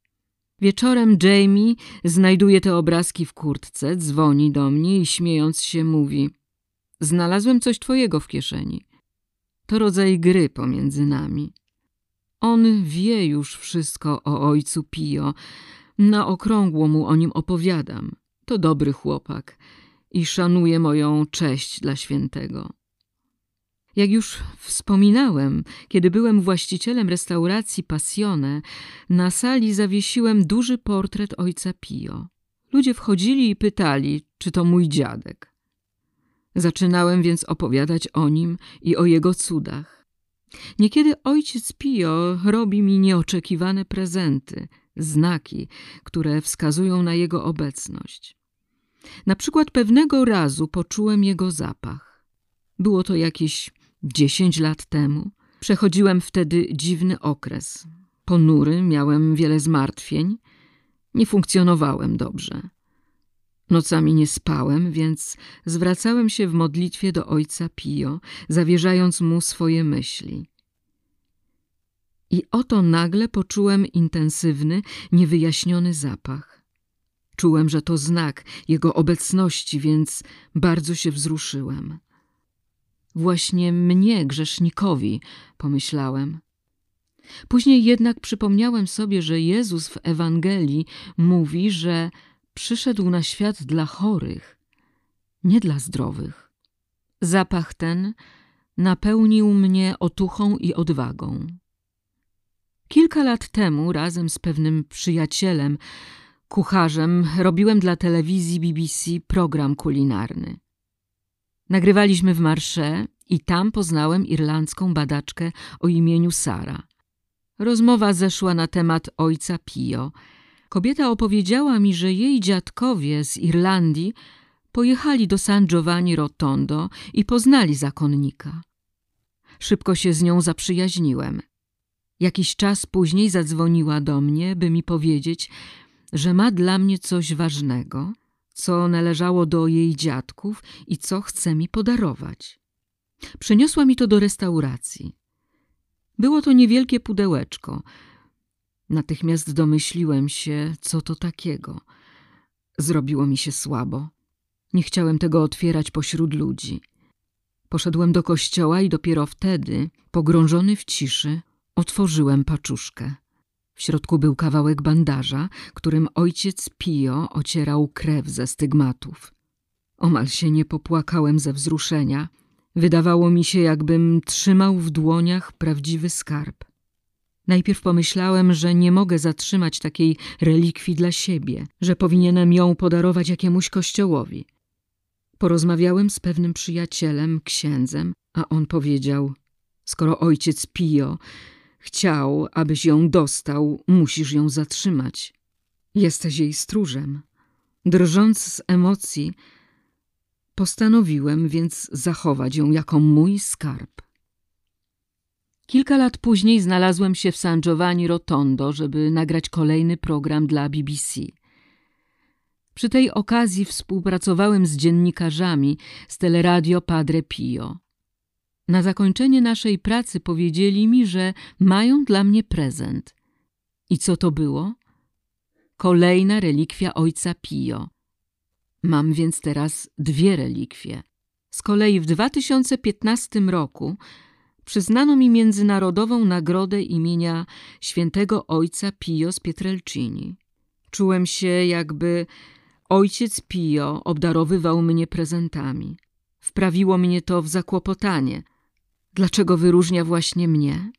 Wieczorem Jamie znajduje te obrazki w kurtce, dzwoni do mnie i śmiejąc się mówi – znalazłem coś twojego w kieszeni. To rodzaj gry pomiędzy nami. On wie już wszystko o ojcu Pio. Na okrągło mu o nim opowiadam. To dobry chłopak i szanuje moją cześć dla świętego. Jak już wspominałem, kiedy byłem właścicielem restauracji Passione, na sali zawiesiłem duży portret ojca Pio. Ludzie wchodzili i pytali, czy to mój dziadek. Zaczynałem więc opowiadać o nim i o jego cudach. Niekiedy ojciec Pio robi mi nieoczekiwane prezenty, znaki, które wskazują na jego obecność. Na przykład pewnego razu poczułem jego zapach. Było to jakieś dziesięć lat temu. Przechodziłem wtedy dziwny okres. Ponury, miałem wiele zmartwień. Nie funkcjonowałem dobrze. Nocami nie spałem, więc zwracałem się w modlitwie do ojca Pio, zawierzając mu swoje myśli. I oto nagle poczułem intensywny, niewyjaśniony zapach. Czułem, że to znak jego obecności, więc bardzo się wzruszyłem. Właśnie mnie, grzesznikowi, pomyślałem. Później jednak przypomniałem sobie, że Jezus w Ewangelii mówi, że przyszedł na świat dla chorych, nie dla zdrowych. Zapach ten napełnił mnie otuchą i odwagą. Kilka lat temu razem z pewnym przyjacielem, kucharzem, robiłem dla telewizji BBC program kulinarny. Nagrywaliśmy w Marsze i tam poznałem irlandzką badaczkę o imieniu Sara. Rozmowa zeszła na temat ojca Pio. Kobieta opowiedziała mi, że jej dziadkowie z Irlandii pojechali do San Giovanni Rotondo i poznali zakonnika. Szybko się z nią zaprzyjaźniłem. Jakiś czas później zadzwoniła do mnie, by mi powiedzieć, że ma dla mnie coś ważnego, co należało do jej dziadków i co chce mi podarować. Przyniosła mi to do restauracji. Było to niewielkie pudełeczko. Natychmiast domyśliłem się, co to takiego. Zrobiło mi się słabo. Nie chciałem tego otwierać pośród ludzi. Poszedłem do kościoła i dopiero wtedy, pogrążony w ciszy, otworzyłem paczuszkę. W środku był kawałek bandaża, którym ojciec Pio ocierał krew ze stygmatów. Omal się nie popłakałem ze wzruszenia. Wydawało mi się, jakbym trzymał w dłoniach prawdziwy skarb. Najpierw pomyślałem, że nie mogę zatrzymać takiej relikwii dla siebie, że powinienem ją podarować jakiemuś kościołowi. Porozmawiałem z pewnym przyjacielem, księdzem, a on powiedział: Skoro ojciec Pio chciał, abyś ją dostał, musisz ją zatrzymać. Jesteś jej stróżem. Drżąc z emocji, postanowiłem więc zachować ją jako mój skarb. Kilka lat później znalazłem się w San Giovanni Rotondo, żeby nagrać kolejny program dla BBC. Przy tej okazji współpracowałem z dziennikarzami z teleradio Padre Pio. Na zakończenie naszej pracy powiedzieli mi, że mają dla mnie prezent. I co to było? Kolejna relikwia ojca Pio. Mam więc teraz dwie relikwie. Z kolei w 2015 roku przyznano mi międzynarodową nagrodę imienia świętego ojca Pio z Pietrelcini. Czułem się, jakby ojciec Pio obdarowywał mnie prezentami. Wprawiło mnie to w zakłopotanie. Dlaczego wyróżnia właśnie mnie?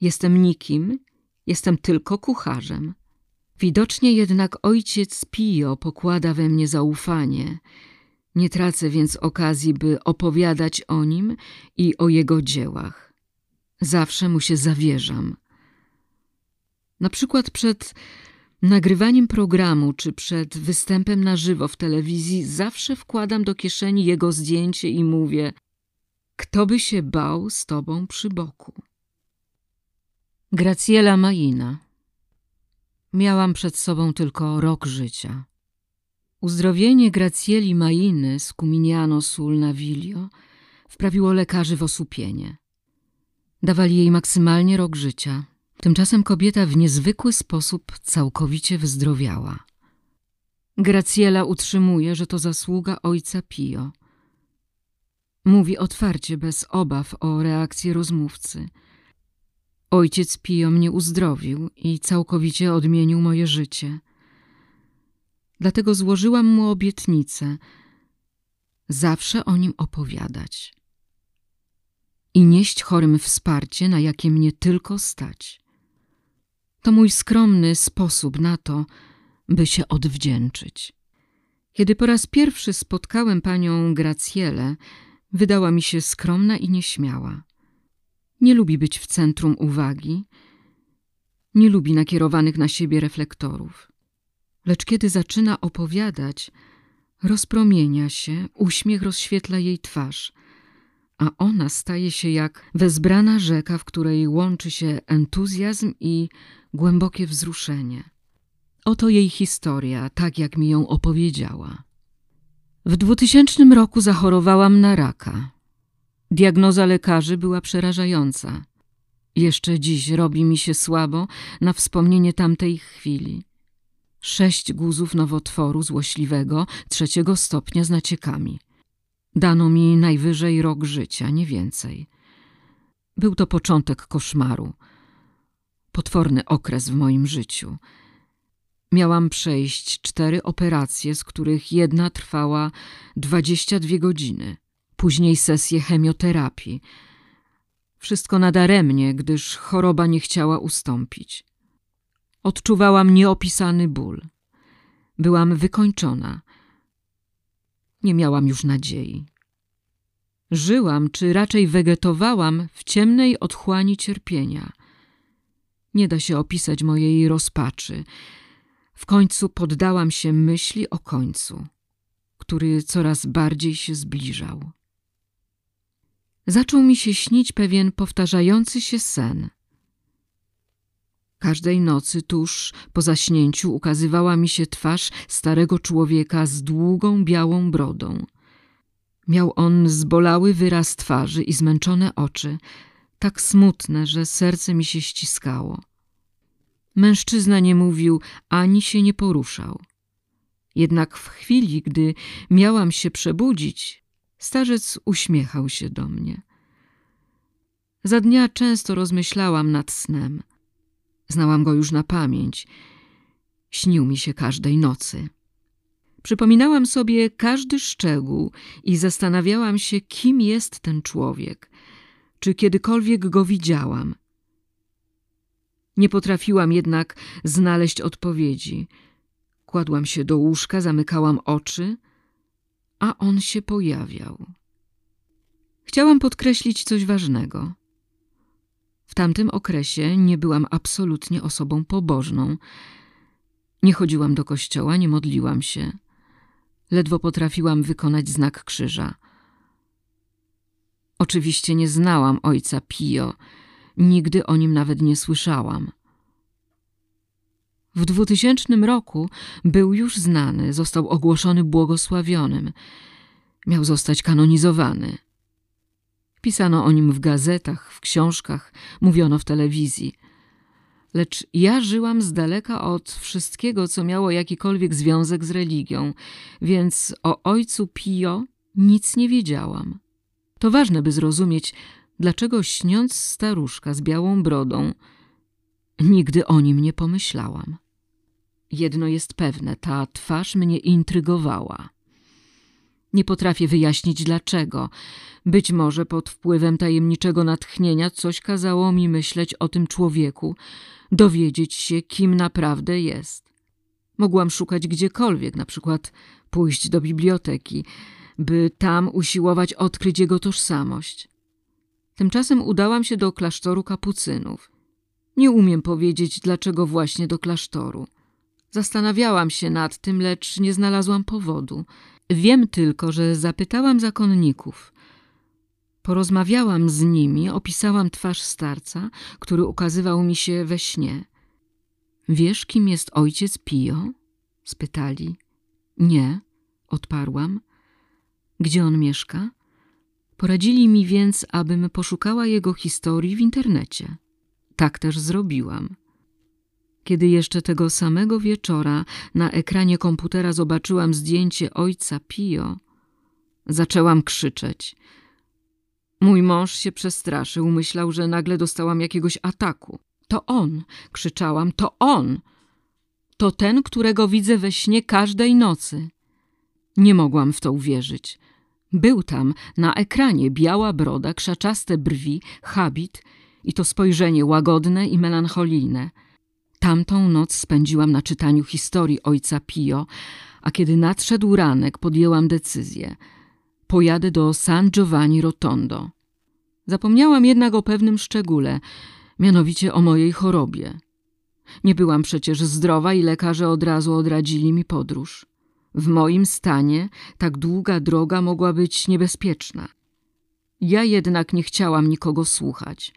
Jestem nikim, jestem tylko kucharzem. Widocznie jednak ojciec Pio pokłada we mnie zaufanie. Nie tracę więc okazji, by opowiadać o nim i o jego dziełach. Zawsze mu się zawierzam. Na przykład przed nagrywaniem programu czy przed występem na żywo w telewizji zawsze wkładam do kieszeni jego zdjęcie i mówię: Kto by się bał z tobą przy boku? Graciela Maina Miałam przed sobą tylko rok życia. Uzdrowienie Gracieli Mainy z Cuminiano sul Naviglio wprawiło lekarzy w osłupienie. Dawali jej maksymalnie rok życia. Tymczasem kobieta w niezwykły sposób całkowicie wyzdrowiała. Graciela utrzymuje, że to zasługa ojca Pio. Mówi otwarcie, bez obaw o reakcję rozmówcy – Ojciec Pio mnie uzdrowił i całkowicie odmienił moje życie. Dlatego złożyłam mu obietnicę zawsze o nim opowiadać i nieść chorym wsparcie, na jakie mnie tylko stać. To mój skromny sposób na to, by się odwdzięczyć. Kiedy po raz pierwszy spotkałem panią Gracielę, wydała mi się skromna i nieśmiała. Nie lubi być w centrum uwagi, nie lubi nakierowanych na siebie reflektorów. Lecz kiedy zaczyna opowiadać, rozpromienia się, uśmiech rozświetla jej twarz, a ona staje się jak wezbrana rzeka, w której łączy się entuzjazm i głębokie wzruszenie. Oto jej historia, tak jak mi ją opowiedziała. W 2000 roku zachorowałam na raka. Diagnoza lekarzy była przerażająca. Jeszcze dziś robi mi się słabo na wspomnienie tamtej chwili. Sześć guzów nowotworu złośliwego trzeciego stopnia z naciekami. Dano mi najwyżej rok życia, nie więcej. Był to początek koszmaru. Potworny okres w moim życiu. Miałam przejść cztery operacje, z których jedna trwała 22 godziny. Później sesję chemioterapii. Wszystko nadaremnie, gdyż choroba nie chciała ustąpić. Odczuwałam nieopisany ból. Byłam wykończona. Nie miałam już nadziei. Żyłam, czy raczej wegetowałam w ciemnej otchłani cierpienia. Nie da się opisać mojej rozpaczy. W końcu poddałam się myśli o końcu, który coraz bardziej się zbliżał. Zaczął mi się śnić pewien powtarzający się sen. Każdej nocy tuż po zaśnięciu ukazywała mi się twarz starego człowieka z długą białą brodą. Miał on zbolały wyraz twarzy i zmęczone oczy, tak smutne, że serce mi się ściskało. Mężczyzna nie mówił, ani się nie poruszał. Jednak w chwili, gdy miałam się przebudzić, starzec uśmiechał się do mnie. Za dnia często rozmyślałam nad snem. Znałam go już na pamięć. Śnił mi się każdej nocy. Przypominałam sobie każdy szczegół i zastanawiałam się, kim jest ten człowiek, czy kiedykolwiek go widziałam. Nie potrafiłam jednak znaleźć odpowiedzi. Kładłam się do łóżka, zamykałam oczy, a on się pojawiał. Chciałam podkreślić coś ważnego. W tamtym okresie nie byłam absolutnie osobą pobożną. Nie chodziłam do kościoła, nie modliłam się. Ledwo potrafiłam wykonać znak krzyża. Oczywiście nie znałam ojca Pio, nigdy o nim nawet nie słyszałam. W dwutysięcznym roku był już znany, został ogłoszony błogosławionym. Miał zostać kanonizowany. Pisano o nim w gazetach, w książkach, mówiono w telewizji. Lecz ja żyłam z daleka od wszystkiego, co miało jakikolwiek związek z religią, więc o ojcu Pio nic nie wiedziałam. To ważne, by zrozumieć, dlaczego śniąc staruszka z białą brodą, nigdy o nim nie pomyślałam. Jedno jest pewne, ta twarz mnie intrygowała. Nie potrafię wyjaśnić dlaczego. Być może pod wpływem tajemniczego natchnienia coś kazało mi myśleć o tym człowieku, dowiedzieć się, kim naprawdę jest. Mogłam szukać gdziekolwiek, na przykład pójść do biblioteki, by tam usiłować odkryć jego tożsamość. Tymczasem udałam się do klasztoru kapucynów. Nie umiem powiedzieć, dlaczego właśnie do klasztoru. Zastanawiałam się nad tym, lecz nie znalazłam powodu. Wiem tylko, że zapytałam zakonników. Porozmawiałam z nimi, opisałam twarz starca, który ukazywał mi się we śnie. Wiesz, kim jest ojciec Pio? spytali. Nie, odparłam. Gdzie on mieszka? Poradzili mi więc, abym poszukała jego historii w internecie. Tak też zrobiłam. Kiedy jeszcze tego samego wieczora na ekranie komputera zobaczyłam zdjęcie ojca Pio, zaczęłam krzyczeć. Mój mąż się przestraszył, myślał, że nagle dostałam jakiegoś ataku. To on, krzyczałam, to on! To ten, którego widzę we śnie każdej nocy. Nie mogłam w to uwierzyć. Był tam, na ekranie, biała broda, krzaczaste brwi, habit i to spojrzenie łagodne i melancholijne – Tamtą noc spędziłam na czytaniu historii ojca Pio, a kiedy nadszedł ranek, podjęłam decyzję. Pojadę do San Giovanni Rotondo. Zapomniałam jednak o pewnym szczególe, mianowicie o mojej chorobie. Nie byłam przecież zdrowa i lekarze od razu odradzili mi podróż. W moim stanie tak długa droga mogła być niebezpieczna. Ja jednak nie chciałam nikogo słuchać.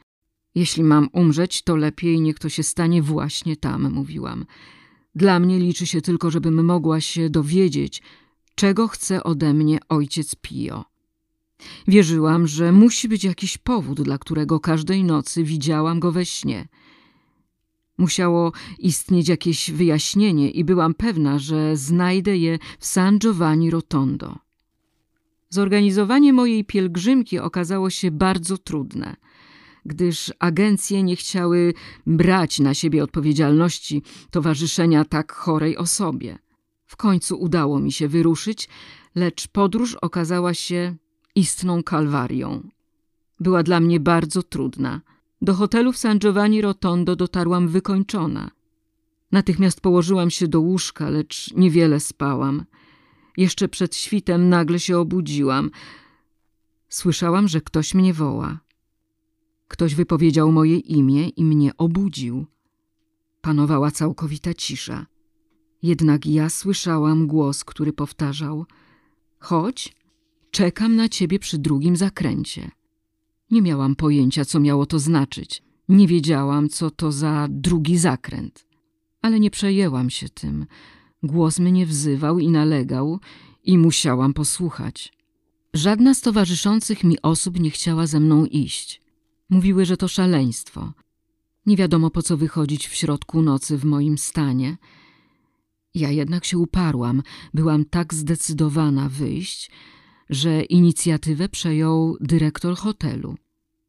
Jeśli mam umrzeć, to lepiej niech to się stanie właśnie tam, mówiłam. Dla mnie liczy się tylko, żebym mogła się dowiedzieć, czego chce ode mnie ojciec Pio. Wierzyłam, że musi być jakiś powód, dla którego każdej nocy widziałam go we śnie. Musiało istnieć jakieś wyjaśnienie i byłam pewna, że znajdę je w San Giovanni Rotondo. Zorganizowanie mojej pielgrzymki okazało się bardzo trudne, gdyż agencje nie chciały brać na siebie odpowiedzialności towarzyszenia tak chorej osobie. W końcu udało mi się wyruszyć, lecz podróż okazała się istną kalwarią. Była dla mnie bardzo trudna. Do hotelu w San Giovanni Rotondo dotarłam wykończona. Natychmiast położyłam się do łóżka, lecz niewiele spałam. Jeszcze przed świtem nagle się obudziłam. Słyszałam, że ktoś mnie woła. Ktoś wypowiedział moje imię i mnie obudził. Panowała całkowita cisza. Jednak ja słyszałam głos, który powtarzał: Chodź, czekam na ciebie przy drugim zakręcie. Nie miałam pojęcia, co miało to znaczyć. Nie wiedziałam, co to za drugi zakręt. Ale nie przejęłam się tym. Głos mnie wzywał i nalegał, i musiałam posłuchać. Żadna z towarzyszących mi osób nie chciała ze mną iść. Mówiły, że to szaleństwo. Nie wiadomo po co wychodzić w środku nocy w moim stanie. Ja jednak się uparłam, byłam tak zdecydowana wyjść, że inicjatywę przejął dyrektor hotelu.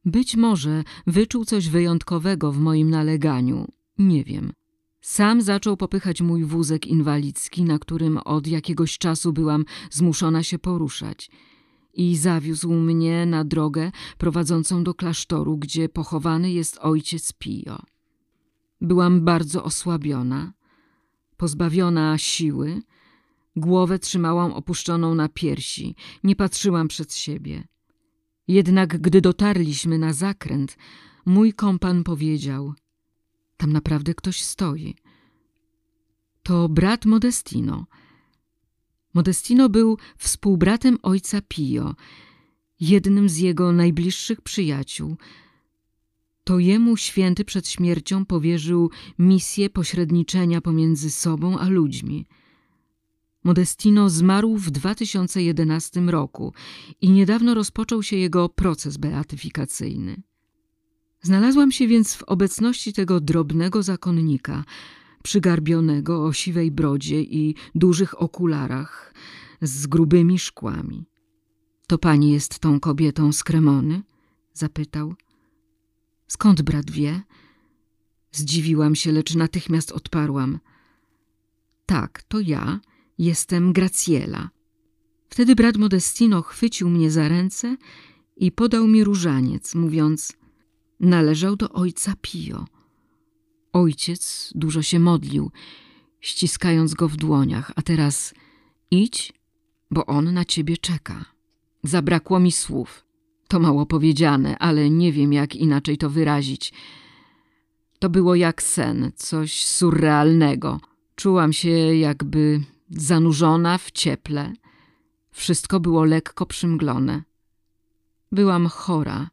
Być może wyczuł coś wyjątkowego w moim naleganiu, nie wiem. Sam zaczął popychać mój wózek inwalidzki, na którym od jakiegoś czasu byłam zmuszona się poruszać i zawiózł mnie na drogę prowadzącą do klasztoru, gdzie pochowany jest ojciec Pio. Byłam bardzo osłabiona, pozbawiona siły, głowę trzymałam opuszczoną na piersi, nie patrzyłam przed siebie. Jednak gdy dotarliśmy na zakręt, mój kompan powiedział: Tam naprawdę ktoś stoi. To brat Modestino. Modestino był współbratem ojca Pio, jednym z jego najbliższych przyjaciół. To jemu święty przed śmiercią powierzył misję pośredniczenia pomiędzy sobą a ludźmi. Modestino zmarł w 2011 roku i niedawno rozpoczął się jego proces beatyfikacyjny. Znalazłam się więc w obecności tego drobnego zakonnika, przygarbionego o siwej brodzie i dużych okularach z grubymi szkłami. To pani jest tą kobietą z Kremony? zapytał. Skąd brat wie? Zdziwiłam się, lecz natychmiast odparłam. Tak, to ja Jestem Graciela. Wtedy brat Modestino chwycił mnie za ręce i podał mi różaniec, mówiąc należał do ojca Pio. Ojciec dużo się modlił, ściskając go w dłoniach, a teraz idź, bo on na ciebie czeka. Zabrakło mi słów. To mało powiedziane, ale nie wiem, jak inaczej to wyrazić. To było jak sen, coś surrealnego. Czułam się, jakby zanurzona w cieple. Wszystko było lekko przymglone. Byłam chora,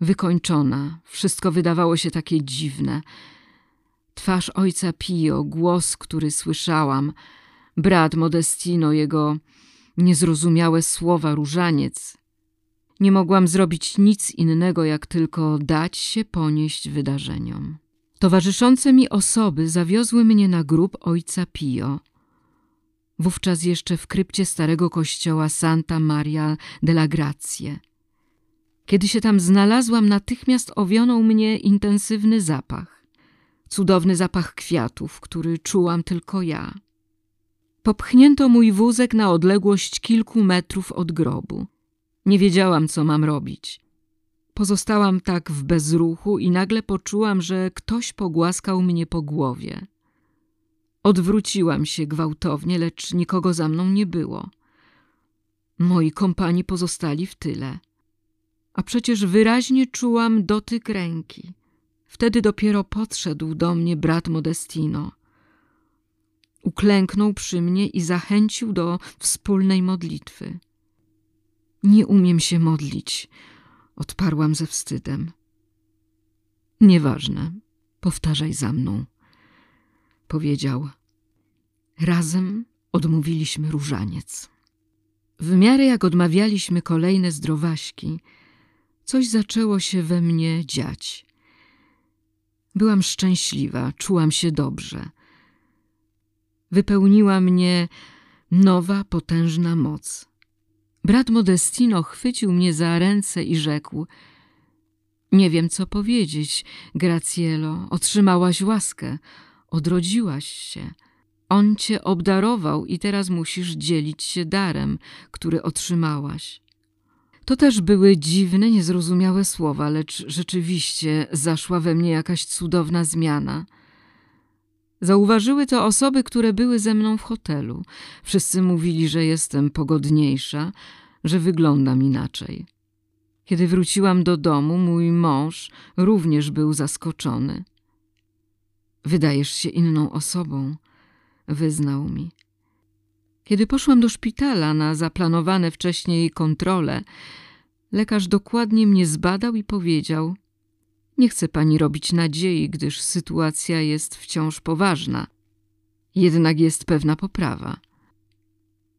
wykończona, wszystko wydawało się takie dziwne. Twarz ojca Pio, głos, który słyszałam, brat Modestino, jego niezrozumiałe słowa, różaniec. Nie mogłam zrobić nic innego, jak tylko dać się ponieść wydarzeniom. Towarzyszące mi osoby zawiozły mnie na grób ojca Pio wówczas jeszcze w krypcie starego kościoła Santa Maria della Grazie. Kiedy się tam znalazłam, natychmiast owionął mnie intensywny zapach. Cudowny zapach kwiatów, który czułam tylko ja. Popchnięto mój wózek na odległość kilku metrów od grobu. Nie wiedziałam, co mam robić. Pozostałam tak w bezruchu i nagle poczułam, że ktoś pogłaskał mnie po głowie. Odwróciłam się gwałtownie, lecz nikogo za mną nie było. Moi kompani pozostali w tyle. A przecież wyraźnie czułam dotyk ręki. Wtedy dopiero podszedł do mnie brat Modestino. Uklęknął przy mnie i zachęcił do wspólnej modlitwy. Nie umiem się modlić, odparłam ze wstydem. Nieważne, powtarzaj za mną powiedział. Razem odmówiliśmy różaniec. W miarę jak odmawialiśmy kolejne zdrowaśki, coś zaczęło się we mnie dziać. Byłam szczęśliwa, czułam się dobrze. Wypełniła mnie nowa, potężna moc. Brat Modestino chwycił mnie za ręce i rzekł – nie wiem, co powiedzieć, Gracielo. Otrzymałaś łaskę, odrodziłaś się. On cię obdarował i teraz musisz dzielić się darem, który otrzymałaś. To też były dziwne, niezrozumiałe słowa, lecz rzeczywiście zaszła we mnie jakaś cudowna zmiana. Zauważyły to osoby, które były ze mną w hotelu. Wszyscy mówili, że jestem pogodniejsza, że wyglądam inaczej. Kiedy wróciłam do domu, mój mąż również był zaskoczony. Wydajesz się inną osobą, wyznał mi. Kiedy poszłam do szpitala na zaplanowane wcześniej kontrole, lekarz dokładnie mnie zbadał i powiedział: Nie chce pani robić nadziei, gdyż sytuacja jest wciąż poważna. Jednak jest pewna poprawa.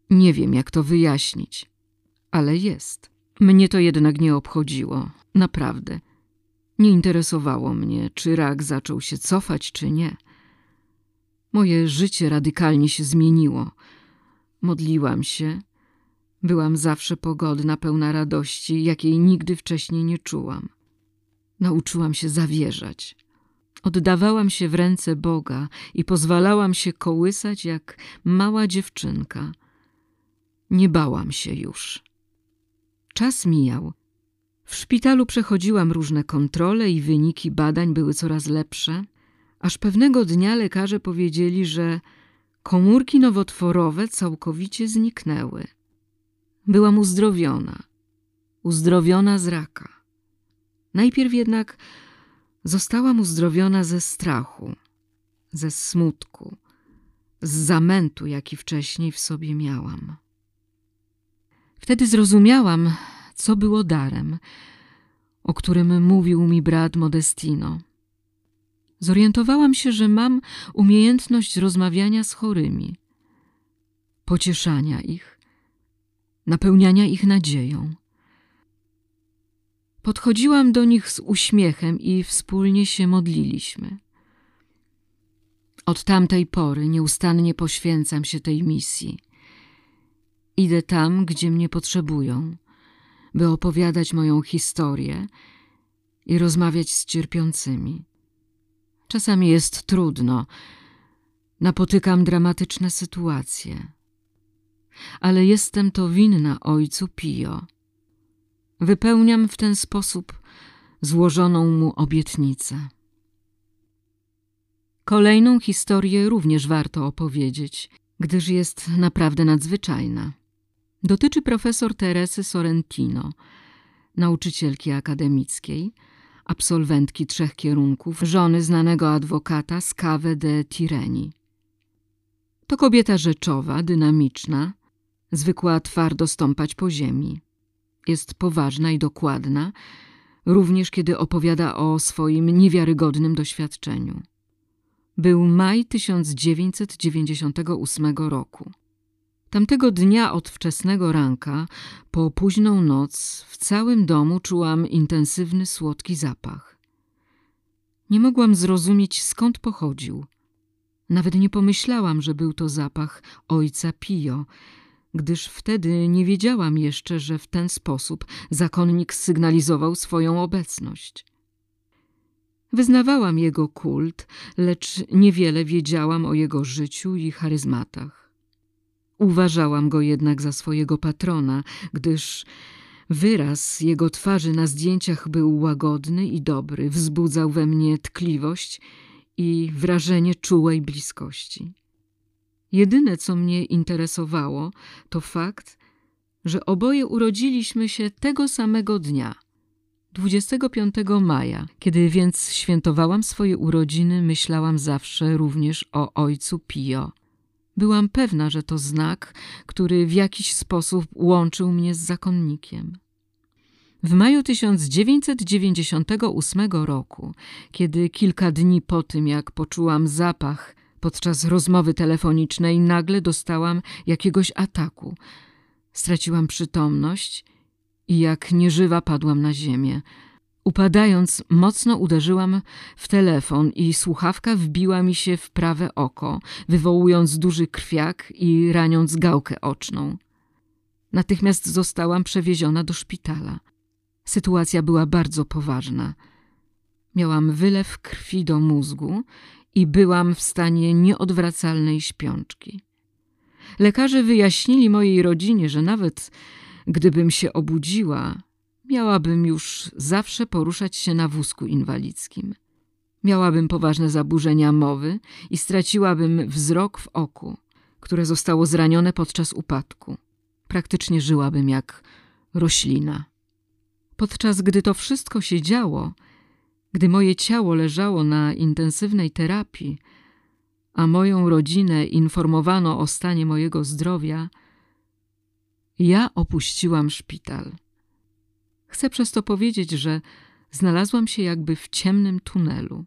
Nie wiem, jak to wyjaśnić, ale jest. Mnie to jednak nie obchodziło, naprawdę. Nie interesowało mnie, czy rak zaczął się cofać, czy nie. Moje życie radykalnie się zmieniło. Modliłam się. Byłam zawsze pogodna, pełna radości, jakiej nigdy wcześniej nie czułam. Nauczyłam się zawierzać. Oddawałam się w ręce Boga i pozwalałam się kołysać jak mała dziewczynka. Nie bałam się już. Czas mijał. W szpitalu przechodziłam różne kontrole i wyniki badań były coraz lepsze, aż pewnego dnia lekarze powiedzieli, że komórki nowotworowe całkowicie zniknęły. Byłam uzdrowiona, uzdrowiona z raka. Najpierw jednak zostałam uzdrowiona ze strachu, ze smutku, z zamętu, jaki wcześniej w sobie miałam. Wtedy zrozumiałam, co było darem, o którym mówił mi brat Modestino. Zorientowałam się, że mam umiejętność rozmawiania z chorymi, pocieszania ich, napełniania ich nadzieją. Podchodziłam do nich z uśmiechem i wspólnie się modliliśmy. Od tamtej pory nieustannie poświęcam się tej misji. Idę tam, gdzie mnie potrzebują, by opowiadać moją historię i rozmawiać z cierpiącymi. Czasami jest trudno, napotykam dramatyczne sytuacje, ale jestem to winna ojcu Pio. Wypełniam w ten sposób złożoną mu obietnicę. Kolejną historię również warto opowiedzieć, gdyż jest naprawdę nadzwyczajna. Dotyczy profesor Teresy Sorrentino, nauczycielki akademickiej, absolwentki trzech kierunków, żony znanego adwokata z Cave de Tireni. To kobieta rzeczowa, dynamiczna, zwykła twardo stąpać po ziemi. Jest poważna i dokładna, również kiedy opowiada o swoim niewiarygodnym doświadczeniu. Był maj 1998 roku. Tamtego dnia od wczesnego ranka, po późną noc, w całym domu czułam intensywny, słodki zapach. Nie mogłam zrozumieć, skąd pochodził. Nawet nie pomyślałam, że był to zapach ojca Pio, gdyż wtedy nie wiedziałam jeszcze, że w ten sposób zakonnik sygnalizował swoją obecność. Wyznawałam jego kult, lecz niewiele wiedziałam o jego życiu i charyzmatach. Uważałam go jednak za swojego patrona, gdyż wyraz jego twarzy na zdjęciach był łagodny i dobry, wzbudzał we mnie tkliwość i wrażenie czułej bliskości. Jedyne, co mnie interesowało, to fakt, że oboje urodziliśmy się tego samego dnia, 25 maja. Kiedy więc świętowałam swoje urodziny, myślałam zawsze również o ojcu Pio. Byłam pewna, że to znak, który w jakiś sposób łączył mnie z zakonnikiem. W maju 1998 roku, kiedy kilka dni po tym, jak poczułam zapach podczas rozmowy telefonicznej, nagle dostałam jakiegoś ataku. Straciłam przytomność i jak nieżywa padłam na ziemię. Upadając, mocno uderzyłam w telefon i słuchawka wbiła mi się w prawe oko, wywołując duży krwiak i raniąc gałkę oczną. Natychmiast zostałam przewieziona do szpitala. Sytuacja była bardzo poważna. Miałam wylew krwi do mózgu i byłam w stanie nieodwracalnej śpiączki. Lekarze wyjaśnili mojej rodzinie, że nawet gdybym się obudziła, miałabym już zawsze poruszać się na wózku inwalidzkim. Miałabym poważne zaburzenia mowy i straciłabym wzrok w oku, które zostało zranione podczas upadku. Praktycznie żyłabym jak roślina. Podczas gdy to wszystko się działo, gdy moje ciało leżało na intensywnej terapii, a moją rodzinę informowano o stanie mojego zdrowia, ja opuściłam szpital. Chcę przez to powiedzieć, że znalazłam się jakby w ciemnym tunelu.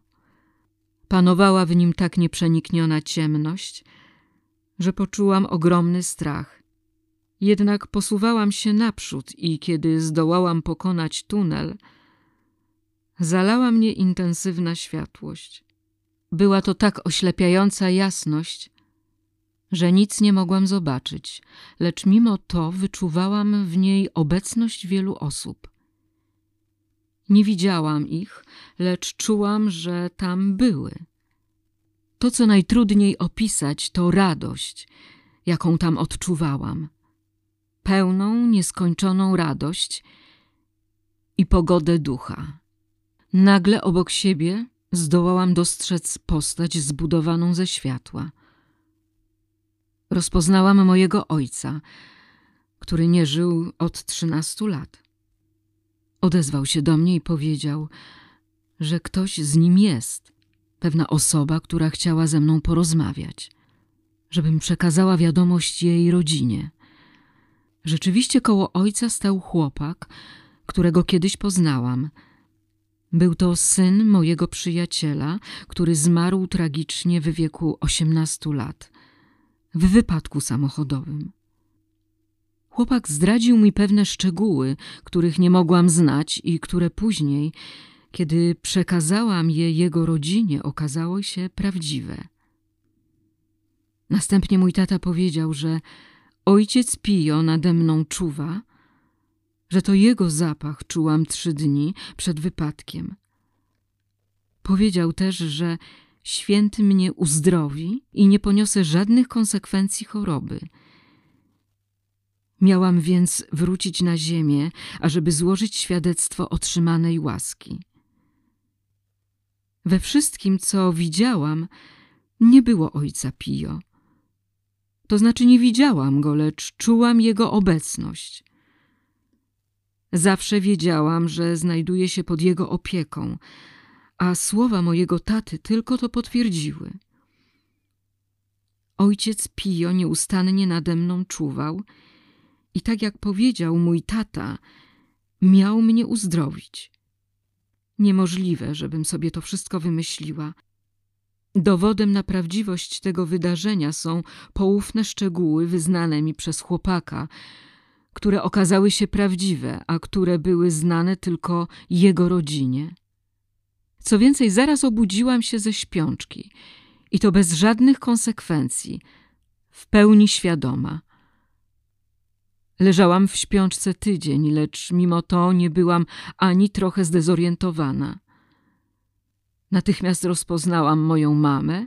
Panowała w nim tak nieprzenikniona ciemność, że poczułam ogromny strach. Jednak posuwałam się naprzód i kiedy zdołałam pokonać tunel, zalała mnie intensywna światłość. Była to tak oślepiająca jasność, że nic nie mogłam zobaczyć, lecz mimo to wyczuwałam w niej obecność wielu osób. Nie widziałam ich, lecz czułam, że tam były. To, co najtrudniej opisać, to radość, jaką tam odczuwałam. Pełną, nieskończoną radość i pogodę ducha. Nagle obok siebie zdołałam dostrzec postać zbudowaną ze światła. Rozpoznałam mojego ojca, który nie żył od trzynastu lat. Odezwał się do mnie i powiedział, że ktoś z nim jest, pewna osoba, która chciała ze mną porozmawiać, żebym przekazała wiadomość jej rodzinie. Rzeczywiście koło ojca stał chłopak, którego kiedyś poznałam – był to syn mojego przyjaciela, który zmarł tragicznie w wieku 18 lat w wypadku samochodowym. Chłopak zdradził mi pewne szczegóły, których nie mogłam znać i które później, kiedy przekazałam je jego rodzinie, okazały się prawdziwe. Następnie mój tata powiedział, że ojciec Pio nade mną czuwa, że to jego zapach czułam trzy dni przed wypadkiem. Powiedział też, że święty mnie uzdrowi i nie poniosę żadnych konsekwencji choroby. Miałam więc wrócić na ziemię, ażeby złożyć świadectwo otrzymanej łaski. We wszystkim, co widziałam, nie było ojca Pio. To znaczy nie widziałam go, lecz czułam jego obecność. Zawsze wiedziałam, że znajduję się pod jego opieką, a słowa mojego taty tylko to potwierdziły. Ojciec Pio nieustannie nade mną czuwał i tak jak powiedział mój tata, miał mnie uzdrowić. Niemożliwe, żebym sobie to wszystko wymyśliła. Dowodem na prawdziwość tego wydarzenia są poufne szczegóły wyznane mi przez chłopaka, które okazały się prawdziwe, a które były znane tylko jego rodzinie. Co więcej, zaraz obudziłam się ze śpiączki i to bez żadnych konsekwencji, w pełni świadoma. Leżałam w śpiączce tydzień, lecz mimo to nie byłam ani trochę zdezorientowana. Natychmiast rozpoznałam moją mamę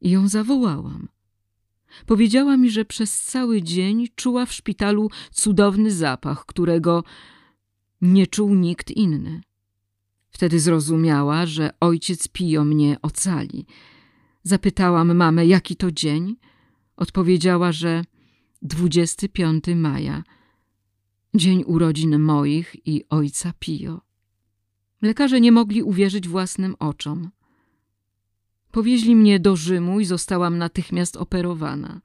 i ją zawołałam. Powiedziała mi, że przez cały dzień czuła w szpitalu cudowny zapach, którego nie czuł nikt inny. Wtedy zrozumiała, że ojciec Pio mnie ocali. Zapytałam mamę, jaki to dzień. Odpowiedziała, że 25 maja, dzień urodzin moich i ojca Pio. Lekarze nie mogli uwierzyć własnym oczom. Powieźli mnie do Rzymu i zostałam natychmiast operowana.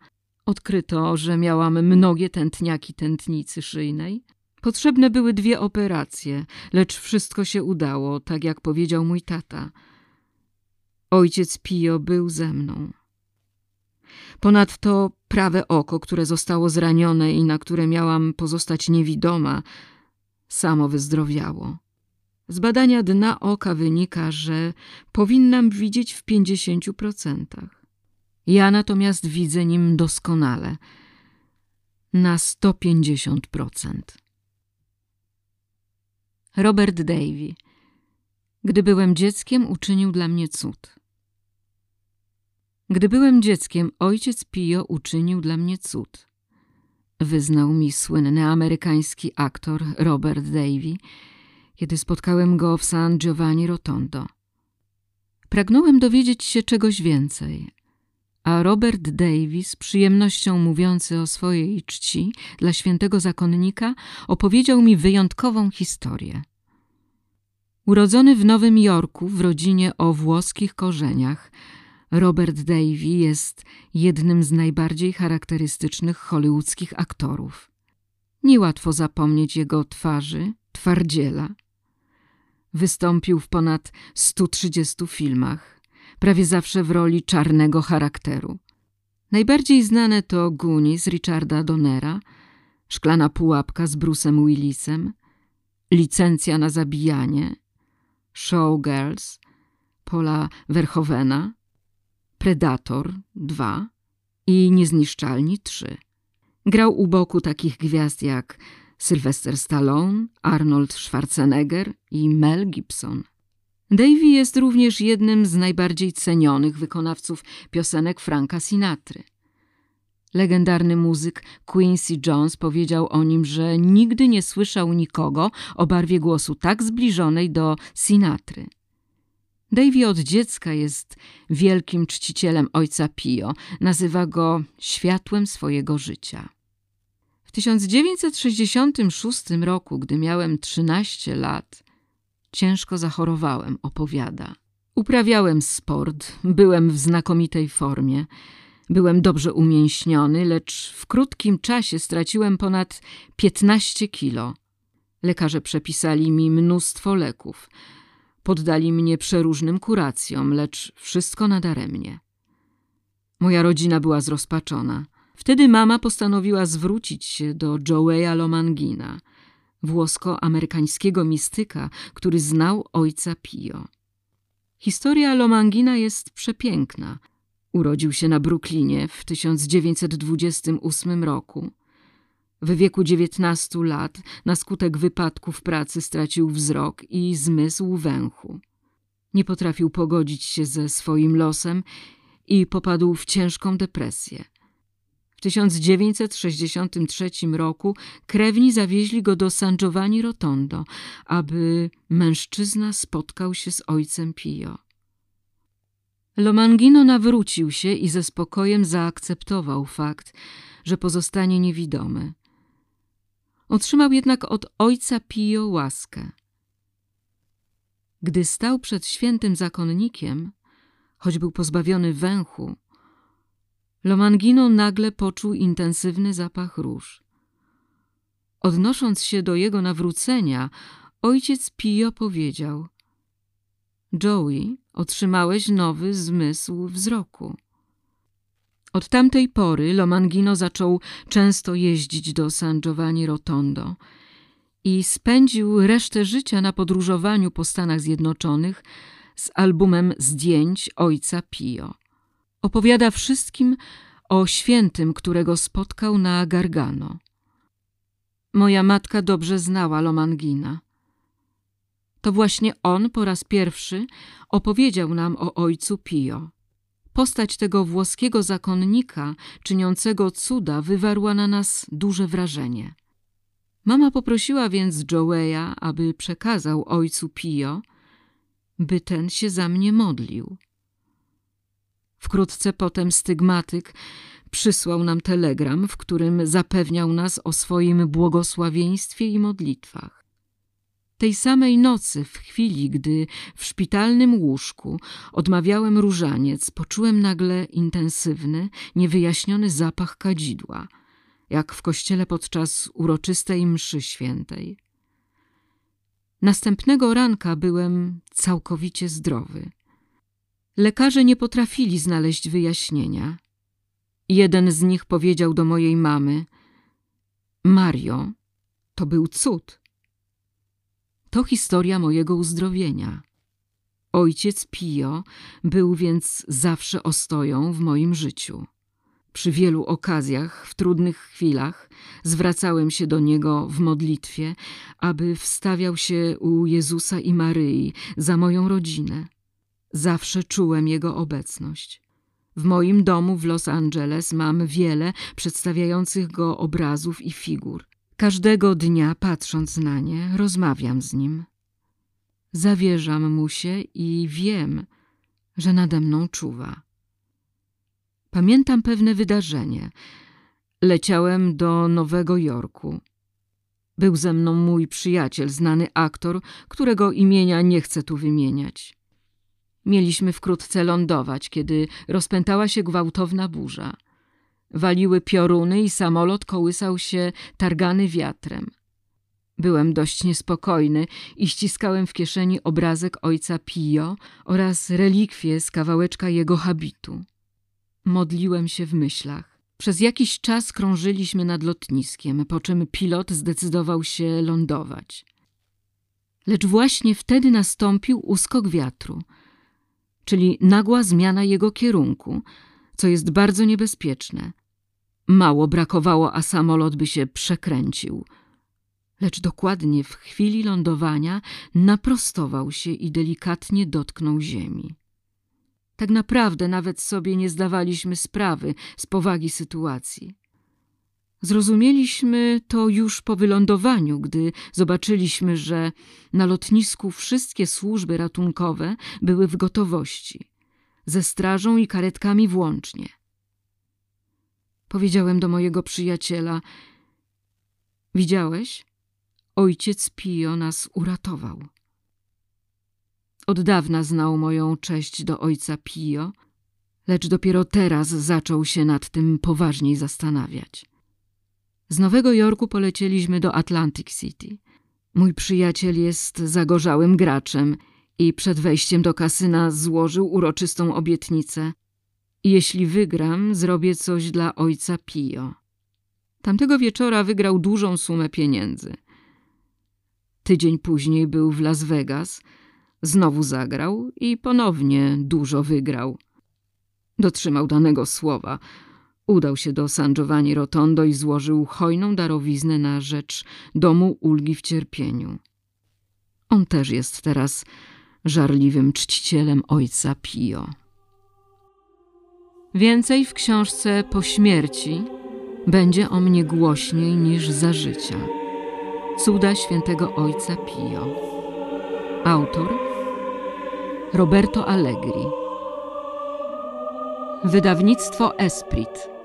Odkryto, że miałam mnogie tętniaki tętnicy szyjnej. Potrzebne były dwie operacje, lecz wszystko się udało, tak jak powiedział mój tata. Ojciec Pio był ze mną. Ponadto prawe oko, które zostało zranione i na które miałam pozostać niewidoma, samo wyzdrowiało. Z badania dna oka wynika, że powinnam widzieć w pięćdziesięciu procentach. Ja natomiast widzę nim doskonale, na sto pięćdziesiąt procent. Robert Davy. Gdy byłem dzieckiem, uczynił dla mnie cud. Gdy byłem dzieckiem, ojciec Pio uczynił dla mnie cud. Wyznał mi słynny amerykański aktor Robert Davy, kiedy spotkałem go w San Giovanni Rotondo. Pragnąłem dowiedzieć się czegoś więcej, a Robert Davy, z przyjemnością mówiący o swojej czci dla świętego zakonnika, opowiedział mi wyjątkową historię. Urodzony w Nowym Jorku w rodzinie o włoskich korzeniach, Robert Davy jest jednym z najbardziej charakterystycznych hollywoodzkich aktorów. Niełatwo zapomnieć jego twarzy, twardziela. Wystąpił w ponad 130 filmach, prawie zawsze w roli czarnego charakteru. Najbardziej znane to Goonies Richarda Donnera, Szklana pułapka z Bruce'em Willisem, Licencja na zabijanie, Showgirls, Paula Verhovena, Predator 2 i Niezniszczalni 3. Grał u boku takich gwiazd jak Sylvester Stallone, Arnold Schwarzenegger i Mel Gibson. Davy jest również jednym z najbardziej cenionych wykonawców piosenek Franka Sinatry. Legendarny muzyk Quincy Jones powiedział o nim, że nigdy nie słyszał nikogo o barwie głosu tak zbliżonej do Sinatry. Davy od dziecka jest wielkim czcicielem ojca Pio. Nazywa go światłem swojego życia. W 1966 roku, gdy miałem 13 lat, ciężko zachorowałem, opowiada. Uprawiałem sport, byłem w znakomitej formie. Byłem dobrze umięśniony, lecz w krótkim czasie straciłem ponad 15 kilo. Lekarze przepisali mi mnóstwo leków – Poddali mnie przeróżnym kuracjom, lecz wszystko nadaremnie. Moja rodzina była zrozpaczona. Wtedy mama postanowiła zwrócić się do Joeya Lomangina, włosko-amerykańskiego mistyka, który znał ojca Pio. Historia Lomangina jest przepiękna. Urodził się na Brooklynie w 1928 roku. W wieku 19 lat na skutek wypadku w pracy stracił wzrok i zmysł węchu. Nie potrafił pogodzić się ze swoim losem i popadł w ciężką depresję. W 1963 roku krewni zawieźli go do San Giovanni Rotondo, aby mężczyzna spotkał się z ojcem Pio. Lomangino nawrócił się i ze spokojem zaakceptował fakt, że pozostanie niewidomy. Otrzymał jednak od ojca Pio łaskę. Gdy stał przed świętym zakonnikiem, choć był pozbawiony węchu, Lomangino nagle poczuł intensywny zapach róż. Odnosząc się do jego nawrócenia, ojciec Pio powiedział – Joey, otrzymałeś nowy zmysł wzroku. Od tamtej pory Lomangino zaczął często jeździć do San Giovanni Rotondo i spędził resztę życia na podróżowaniu po Stanach Zjednoczonych z albumem zdjęć ojca Pio. Opowiada wszystkim o świętym, którego spotkał na Gargano. Moja matka dobrze znała Lomangina. To właśnie on po raz pierwszy opowiedział nam o ojcu Pio. Postać tego włoskiego zakonnika czyniącego cuda wywarła na nas duże wrażenie. Mama poprosiła więc Joeya, aby przekazał ojcu Pio, by ten się za mnie modlił. Wkrótce potem stygmatyk przysłał nam telegram, w którym zapewniał nas o swoim błogosławieństwie i modlitwach. Tej samej nocy, w chwili, gdy w szpitalnym łóżku odmawiałem różaniec, poczułem nagle intensywny, niewyjaśniony zapach kadzidła, jak w kościele podczas uroczystej mszy świętej. Następnego ranka byłem całkowicie zdrowy. Lekarze nie potrafili znaleźć wyjaśnienia. Jeden z nich powiedział do mojej mamy: Mario, to był cud. To historia mojego uzdrowienia. Ojciec Pio był więc zawsze ostoją w moim życiu. Przy wielu okazjach, w trudnych chwilach, zwracałem się do niego w modlitwie, aby wstawiał się u Jezusa i Maryi za moją rodzinę. Zawsze czułem jego obecność. W moim domu w Los Angeles mam wiele przedstawiających go obrazów i figur. Każdego dnia, patrząc na nie, rozmawiam z nim. Zawierzam mu się i wiem, że nade mną czuwa. Pamiętam pewne wydarzenie. Leciałem do Nowego Jorku. Był ze mną mój przyjaciel, znany aktor, którego imienia nie chcę tu wymieniać. Mieliśmy wkrótce lądować, kiedy rozpętała się gwałtowna burza. Waliły pioruny i samolot kołysał się targany wiatrem. Byłem dość niespokojny i ściskałem w kieszeni obrazek ojca Pio oraz relikwie z kawałeczka jego habitu. Modliłem się w myślach. Przez jakiś czas krążyliśmy nad lotniskiem, po czym pilot zdecydował się lądować. Lecz właśnie wtedy nastąpił uskok wiatru, czyli nagła zmiana jego kierunku, co jest bardzo niebezpieczne. Mało brakowało, a samolot by się przekręcił. Lecz dokładnie w chwili lądowania naprostował się i delikatnie dotknął ziemi. Tak naprawdę nawet sobie nie zdawaliśmy sprawy z powagi sytuacji. Zrozumieliśmy to już po wylądowaniu, gdy zobaczyliśmy, że na lotnisku wszystkie służby ratunkowe były w gotowości, ze strażą i karetkami włącznie. Powiedziałem do mojego przyjaciela: Widziałeś? Ojciec Pio nas uratował. Od dawna znał moją cześć do ojca Pio, lecz dopiero teraz zaczął się nad tym poważniej zastanawiać. Z Nowego Jorku polecieliśmy do Atlantic City. Mój przyjaciel jest zagorzałym graczem i przed wejściem do kasyna złożył uroczystą obietnicę. Jeśli wygram, zrobię coś dla ojca Pio. Tamtego wieczora wygrał dużą sumę pieniędzy. Tydzień później był w Las Vegas – Znowu zagrał i ponownie dużo wygrał. Dotrzymał danego słowa. Udał się do San Giovanni Rotondo i złożył hojną darowiznę na rzecz Domu Ulgi w Cierpieniu. On też jest teraz żarliwym czcicielem ojca Pio. Więcej w książce Po śmierci będzie o mnie głośniej niż za życia. Cuda świętego ojca Pio. Autor Roberto Allegri Wydawnictwo Esprit